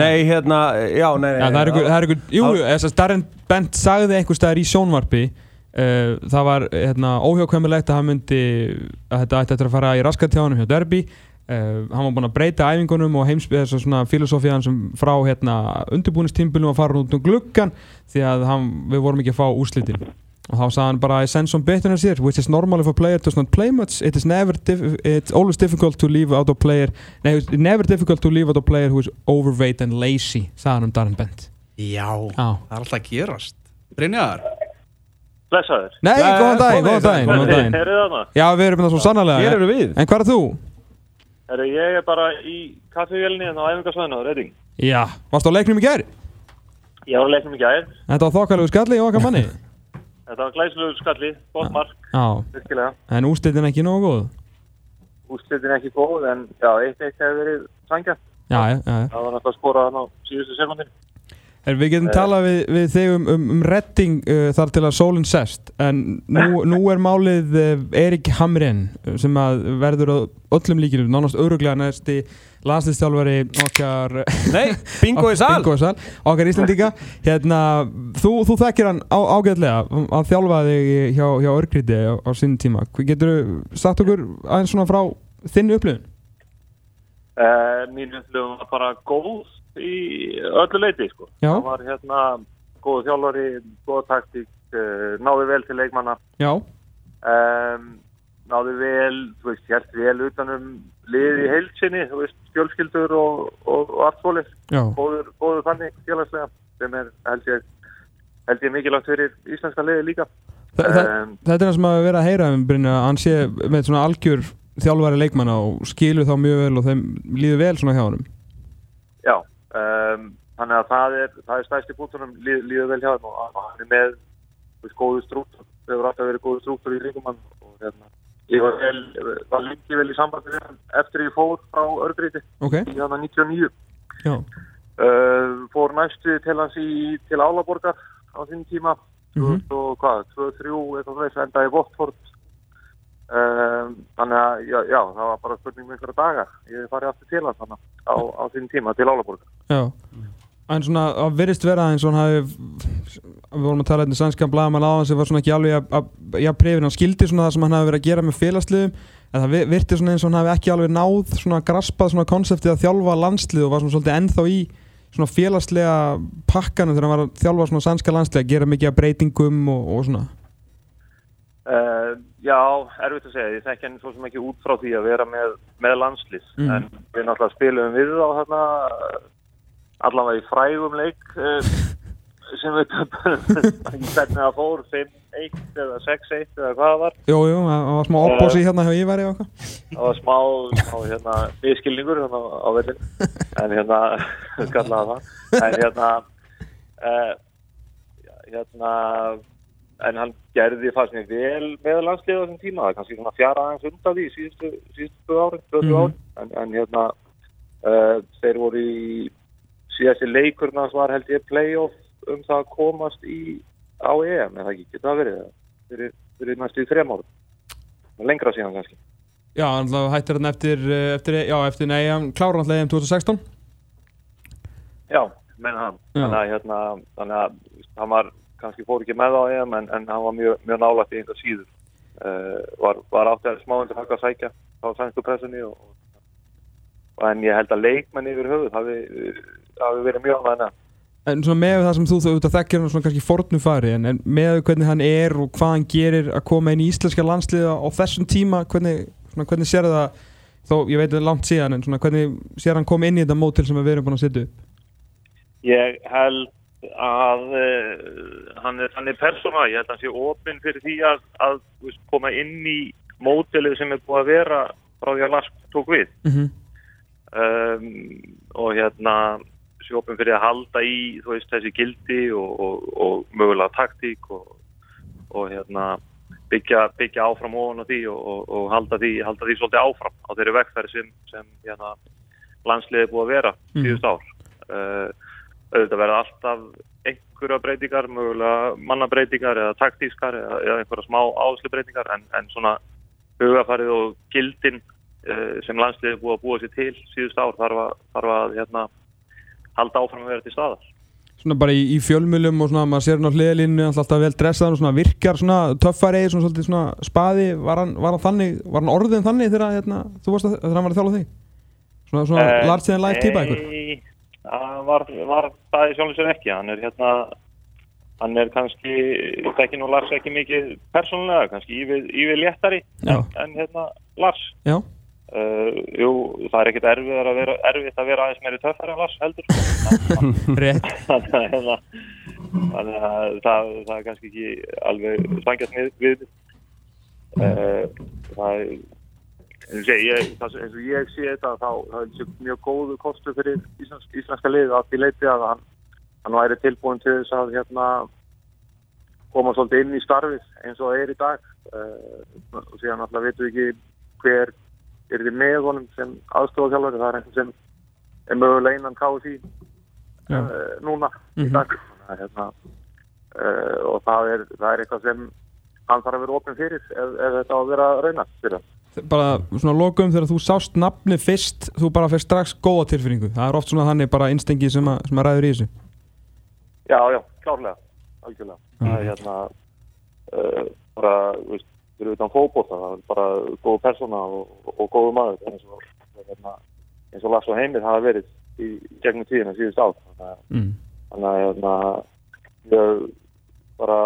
Nei, hérna, já, nei, nei Já, það er ykkur, það er ykkur Jú, þess að Darren Bent sagði einhver staðar í sjónvarpi uh, Það var hérna, óhjákvæmilegt að hann myndi að þetta ætti að fara í raskatjáðanum hjá Derby Uh, hann var búinn að breyta æfingunum og heims þess svona filosófíðan sem frá hérna undirbúinistímbilum að fara út um gluggan því að hann, við vorum ekki að fá úrslitin og þá sagði hann bara I sense some bitterness here which is normal if a player does not play much it is never it's always difficult to leave out a player nei, it's never difficult to leave out a player who is overweight and lazy sagði hann um Darren Bent já, Já. það er alltaf að gerast. Brynjar, Blessaður. Nei, góðan daginn, komið, góðan þarna? Já, við erum það svo sannarlega Hér eru við En hvað er þú? Herru, ég er bara í kaffevélni hérna á æfingarsvæðinu á Redding. Já, varstu á leiknum í gær? Ég var að leiknum í gær. Þetta var þokkalegu skalli í okkar manni Þetta var glæslugur skalli, gott mark, Já, virkilega. en úrslitin ekki nógu góð Úrslitin ekki góð, en já, eitt eitt hefur verið sangja. Já, já, já Það var náttúrulega að skora hann á síðustu sekundin. Er, Við getum talað við, við þig um, um, um redding uh, þar til að sólinn sest. En nú, nú er málið uh, Erik Hamren uh, sem að verður á öllum líkinum Nánast öruglega næsti landslistjálfari okkar Nei, bingo í sal. Bingo í sal Okkar Íslandíka Hérna, þú, þú þekkir hann á, ágætlega að þjálfa þig hjá, hjá Örgríti á, á sinn tíma. Getur þú sagt okkur aðeins svona frá þinni upplifun? Uh, mín upplifun var bara góð í öllu leiti, sko. Það var hérna góð þjálfari, góð taktík, uh, náði vel til leikmanna. Um, náði vel, þú veist, helt vel utanum liði í heilsinni, þú veist, fjölskyldur og, og, og allt já, Góður, góður þannig félagslega, sem er, held ég, held ég mikilvægt fyrir íslenska liði líka. Þa, Um, þetta er það sem að vera að heyra um Brynja, hann sé með svona algjör þjálfari leikmanna og skilur þá mjög vel og þeim líður vel svona hjá honum já, um, þannig að það er, það er stæsti bútunum líð, líður vel hjá þeim og hann er með, veist, góðu strúktur, þau hefur alltaf verið góðu strúktur í hann og hérna, ég var vel, var lengi vel í sambandi við hann eftir ég fór frá Örgríti Ok, í hann 99. já, Uh, fór næstu til hans í, til Álaborgar á þinn tíma Mhm. 2000 og hvað, 2-3 eitthvað þess enda í Votford um, þannig að já, já, það var bara spurning með einhverja daga. Ég farið aftur til hans þannig á, á þinn tíma til Álaborgar. Já. En svona, það virðist vera eins og hann hafi við vorum að tala um sænskan blaðamann á hann sem var svona ekki alveg að- að já, prefin, hann skildi svona það sem hann hafi verið að gera með félagsliðum. En það vi- virti svona eins og hann hafi ekki alveg náð svona graspað svona konseptið að þjálfa landslið og var svona svolítið ennþá í svona félagslega pakkanum þegar hann var að þjálfa svona sænska landslið að gera mikið af breytingum og, og svona uh, Já, erfitt að segja. Ég þekki henni svo sem ekki út frá því að vera með, með landslið. Mhm. en við náttúrulega spilum við á þarna allavega í frægum leik uh, sem við ekki hvernig það fór 5-1 eða 6-1 eða hvað það var. Jú, jú, það var smá opbósi hérna hjá Ívari og eitthvað. það var smá, smá hérna, miskilningur hérna á vellin en hérna, kallaði það. En hérna uh, hérna en hann gerði fannst mér vel með landsliða á þessum tíma, það er kannski svona fjara aðeins undan því síðustu, síðustu árin, 20 Mhm. árin en, en hérna uh, þeir voru í síðasti leikurnas var held ég playoff um það að komast í á EM, eða ekki, getur það verið það? fyrir, fyrir næstu í þrem árum lengra síðan kannski Já, hann hættir hann eftir, eh, eftir, já, eftir, hann klára alltaf EM 2016. Já, menn hann. Þannig að, hérna, þannig að hann var, kannski fór ekki með á EM en, en hann var mjög, mjög nálægt í einhver síður. Uh, var, var átti að smáðandi haka að sækja á sænsku pressunni og, og en ég held að leikmenn yfir höfuð hafi, hafi verið mjög ánægna. En svona með það sem þú þú auðvitað þekkir hann svona kannski fornu fari en, en með hvernig hann er og hvað hann gerir að koma inn í íslenska landsliða á þessum tíma, hvernig, svona, hvernig sér það þó ég veit það er langt síðan en svona hvernig sér hann koma inn í þetta mótil sem við erum búin að setja upp Ég held að uh, hann, er, hann er persóna, ég held að hann sé opinn fyrir því að, að veist, koma inn í mótilið sem er búið að vera frá því að Lask tók við. mm -hmm. um, og hérna sjópum fyrir að halda í veist, þessi gildi og, og, og mögulega taktík og, og hérna byggja, byggja áfram ofan á því og, og, og halda, því, halda því svolítið áfram á þeirri vegferð sem, sem hérna, landsliði er búið að vera Mhm. síðust ár uh, auðvitað verða alltaf einhverja breytingar, mögulega mannabreitingar eða taktískar eða, eða einhverja smá áherslubreytingar en, en svona hugafarið og gildin uh, sem landsliði búið að búa sér til síðust ár þarf að, þarf að hérna, halda áfram að vera til staðar. Svona bara í, í fjölmjölum og svona maður sér hann á hliðalínu alltaf vel dressaðan og svona virkar svona töffari, svona svolítið svona spaði. Var hann, var hann þannig, var hann orðin þannig þegar hérna, þú varst að, þegar hann var að þjála þig? Svona, svona Eh, large than life típa hann var, var það í sjálfum sér ekki. Hann er hérna, hann er kannski, ekki nú Lars ekki mikið persónulega, kannski ívið léttari en, en hérna Lars. Já, Uh, jú, það er ekkert erfið að vera, erfitt að vera aðeins meiri töffari en Lars heldur. Þannig að hérna, það, það er kannski ekki alveg stangjast við, við. Uh, það er eins og ég, það eins og ég sé þetta þá það er þessi mjög góðu kostu fyrir Íslands, íslenska lið að því leiti að hann, hann væri tilbúin til þess að hérna koma svolítið inn í starfið eins og það er í dag uh, og síðan alltaf veitum við ekki hver er þið með honum sem aðstofað það er einhvern sem er mögulega innan KSI Já. uh, núna í Mhm. dag Þannig að, hérna, uh, og það er, það er eitthvað sem hann þarf að vera opinn fyrir ef, ef þetta á að vera rauna fyrir hann. Bara svona lokum þegar þú sást nafni fyrst þú bara fyrst strax góða tilfinningu það er oft svona þannig bara instengi sem, sem að ræður í þessu Já, já, klárlega, algjörlega. Það er hérna uh, bara, þú veist, fyrir utan fótbolta, það er bara góð persóna og, og, góðu maður eins og, hérna, eins og Lars og Heimir hafa verið í gegnum tíðina síðust að, mm. þannig að hérna, bara,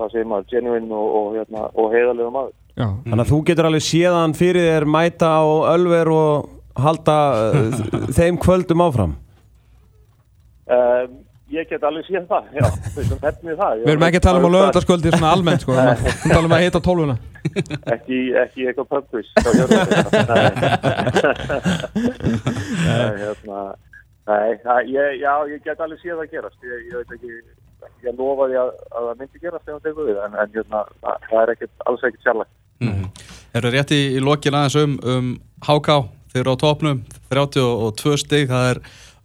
það segir maður, genuine og, og, hérna, og heiðarlega maður. Já, Þannig að þú getur alveg séðan fyrir þér mæta á Ölver og halda uh, þeim kvöldum áfram. Um, ég get alveg séð það, já, það. við erum ekki að tala um að lögðarskvöldi svona almennt sko, við að tala um að hita tólfuna. Ekki, ekki eitthvað við hérna Nei, það- ég, já, ég get alveg séð það gerast. Ég, ég veit ekki, ég lofa því að, að það myndi gerast þegar það tekur við en, en hérna, það, er ekkert, alls ekkert sérlega Mm. Eru rétt í, í lokin aðeins um, um HK, þeir eru á topnum 32 stig, það er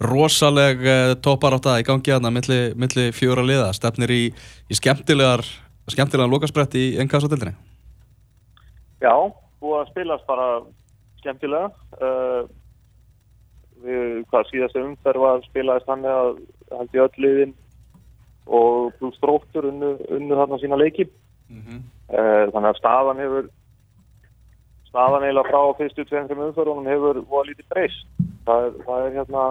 rosaleg uh, toparátta í gangi aðna milli, milli fjóra liða, stefnir í, í skemmtilegar skemmtilegan lokasbrett í ennkasatildinni Já, búið að spilast bara skemmtilega. Uh, við, hvað síðasta umferð var spilaðist hann að held ég öll liðin og pluss dróttur unnu, unnu þarna sína leiki. Uh, þannig að staðan hefur staðan eiginlega frá fyrstu tveim þreim umferðunum hefur voða lítið breyst. Það er, það er hérna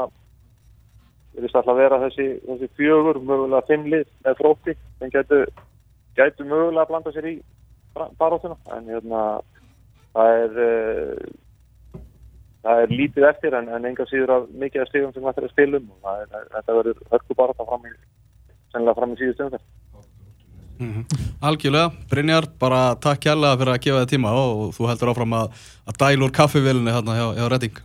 við erum alltaf að vera þessi, þessi fjögur mögulega fimm lið með frótti. Sem getur, getur mögulega að blanda sér í baróttuna en hérna það er uh, það er lítið eftir en, en enga síður af mikið af stigum sem þetta er að spilum og það er, þetta verður hörku barótta fram í, sennilega fram í síðustu umferð. Algjörlega, Brynjar, bara takk kærlega fyrir að gefa þið tíma og þú heldur áfram að, að dæla úr kaffivélinni hérna hjá, hjá Redding.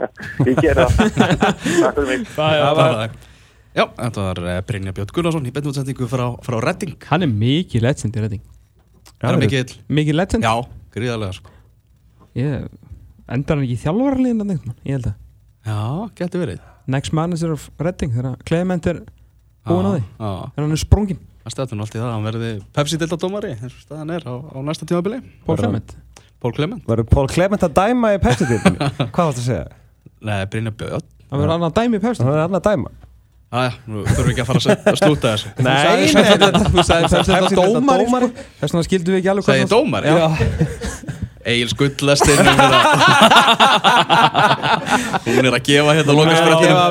Ég ger það. Takk fyrir mig. Það var Já, þetta var eh, Brynjar Björn Gunnarsson í beinútsendingu frá, frá Redding. Hann er mikið legend í Redding Það er mikill. Mikið legend? Já, gríðarlega sko. Ég, endar hann ekki í þjálfarliðin að neitt, ég held að Já, getur verið. Next manager of Redding þegar Clement er búinn á því Já, þegar hann er sprungin það stættum allt í það að hann verði og staðan er á, á næsta tímabili. Paul Bara- Clement Pól Clement. Verður Pól Clement að dæma í Pepsi-dildinni? Hvað varst að segja? Nei, Brynjar Björn. Það verður annað dæmi í Pepsi Það er hann að dæma Æja, nú þurfum við ekki að fara að að slúta þessu. Sagði Pepsi- Þú sagði Pepsi þetta Pepsi þetta dómari dómari. sko. Þess vegna skildum við ekki alveg Egil skullastinn Hún er að gefa hérna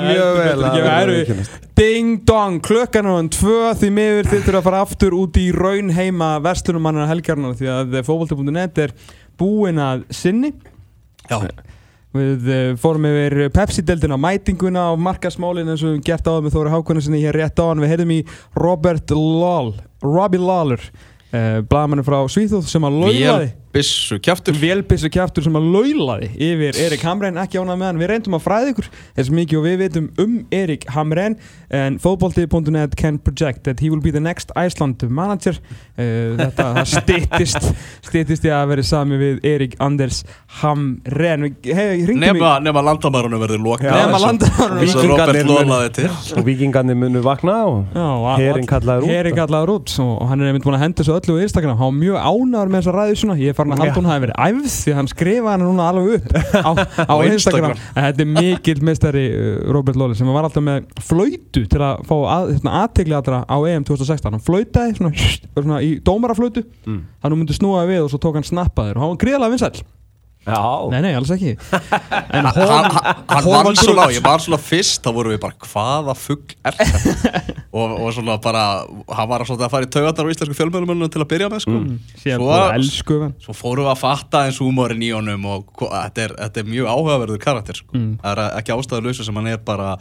viðurkennast. Ding dong, klukkan er hann tvö því miður þið þurfa að fara aftur út í raun heima verslunumannar helgarnar því að fókbalti.net er búinn að sinni. Já, Við uh, fórum yfir Pepsi-deldina á mætinguna og markasmálin eins og gert áður með Þóri Hákona sinni hér rétt á hann Við heyrðum í Robert Lall, Robbie Lawler uh, blaðmannu frá Svíþjóð sem að laulaði Vélbissu kjaftur. Vélbissu kjaftur sem að laulaði yfir Erik Hamren, ekki ánað með hann. Við reyndum að fræða ykkur. Eins mikið og við veitum um Erik Hamren. En fótbolti.net can project that he will be the next Iceland manager. Uh, Þetta það styttist styttist ég að vera sami við Erik Anders Hamren. Við hey, í Nema, nema landamærunum verður lokað. Nema eins og- landamærunum. og Og vikingarnir munu vakna og Herinn kallaður út. Herin kallaður út. Og og hann er einmitt búin að henda þessu öllu á Instagram. Hann var mjög ánæður með þessa ræðu svona. Ég farin að halda hún hafi verið æfð því hann skrifa hann núna alveg upp á, á Instagram, en þetta er mikill mistari uh, Robert Lawler sem var alltaf með flöytu til að fá að, hérna, aðtegli allra á EM 2016 hann flöytaði svona, svona í dómaraflöytu Mm. hann myndi snúa við og svo tók hann snappaður. Og hann var gríðalega vinsæll Já. Nei nei alls ekki. En Hann, hann, hann Hon- var svona, ég var svona fyrst þá vorum við bara, hvaða fugg er þetta? Og, og svona bara hann var svona að fara í taugarnar á íslensku fjölmjölumölunum til að byrja með sko. Síðan Svo- bara elsku hann svo fórum við að fatta eins húmórin í honum og hva- þetta er, þetta er mjög áhugaverður karakter sko. Mm. það er ekki ástæðuleysu sem hann er bara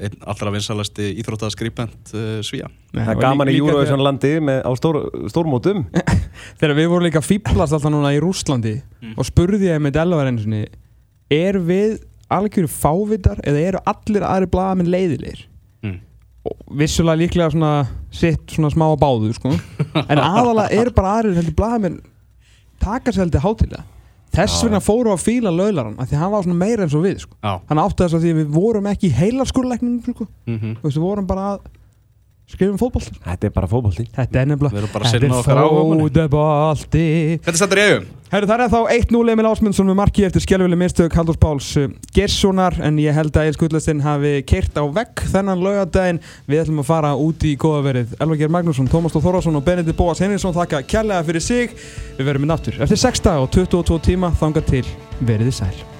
einn allra vinsalasti íþróttaðskripent uh, svíja Það er gaman í Eurovision landi með, á stór, stórmótum Þegar við vorum líka fýblast alltaf núna í Rúslandi Mm. og spurði ég með Delvar einu sinni er við algjöru fávitar eða eru allir aðri blaðamenn leiðilegir Mm. vissulega líklega svona sitt svona smá báðu sko. en aðalega eru bara aðrir heldur blaðamenn taka sér heldur hátilega þess vegna fóru að fíla löglaran því að hann var meira eins og við sko. Hann átti þess að því við vorum ekki í heilarskurleikningum sko. mm -hmm. Við vorum bara að skrifa um fótboll Þetta er bara fótbolti. Þetta er nefnilega Við erum bara að sinna okkar áhugamáli. fótbolti. Þetta stendur í eigum Herru, það er þá 1-0 Emil Ásmundsson með marki eftir skjálfileg mistök Halldórs Páls uh, Gerssonar en ég held að Eils Gullastinn hafi keirt á vegg þennan laugadaginn við ætlum að fara út í góða verið. Elvar Geir Magnússon, Tómas Þór Þórásson og Benedikt Bóas Henriksson þakka kærlega fyrir sig. Við verum með náttur eftir 6 dag og 22 tíma. Þanga til veriði sæl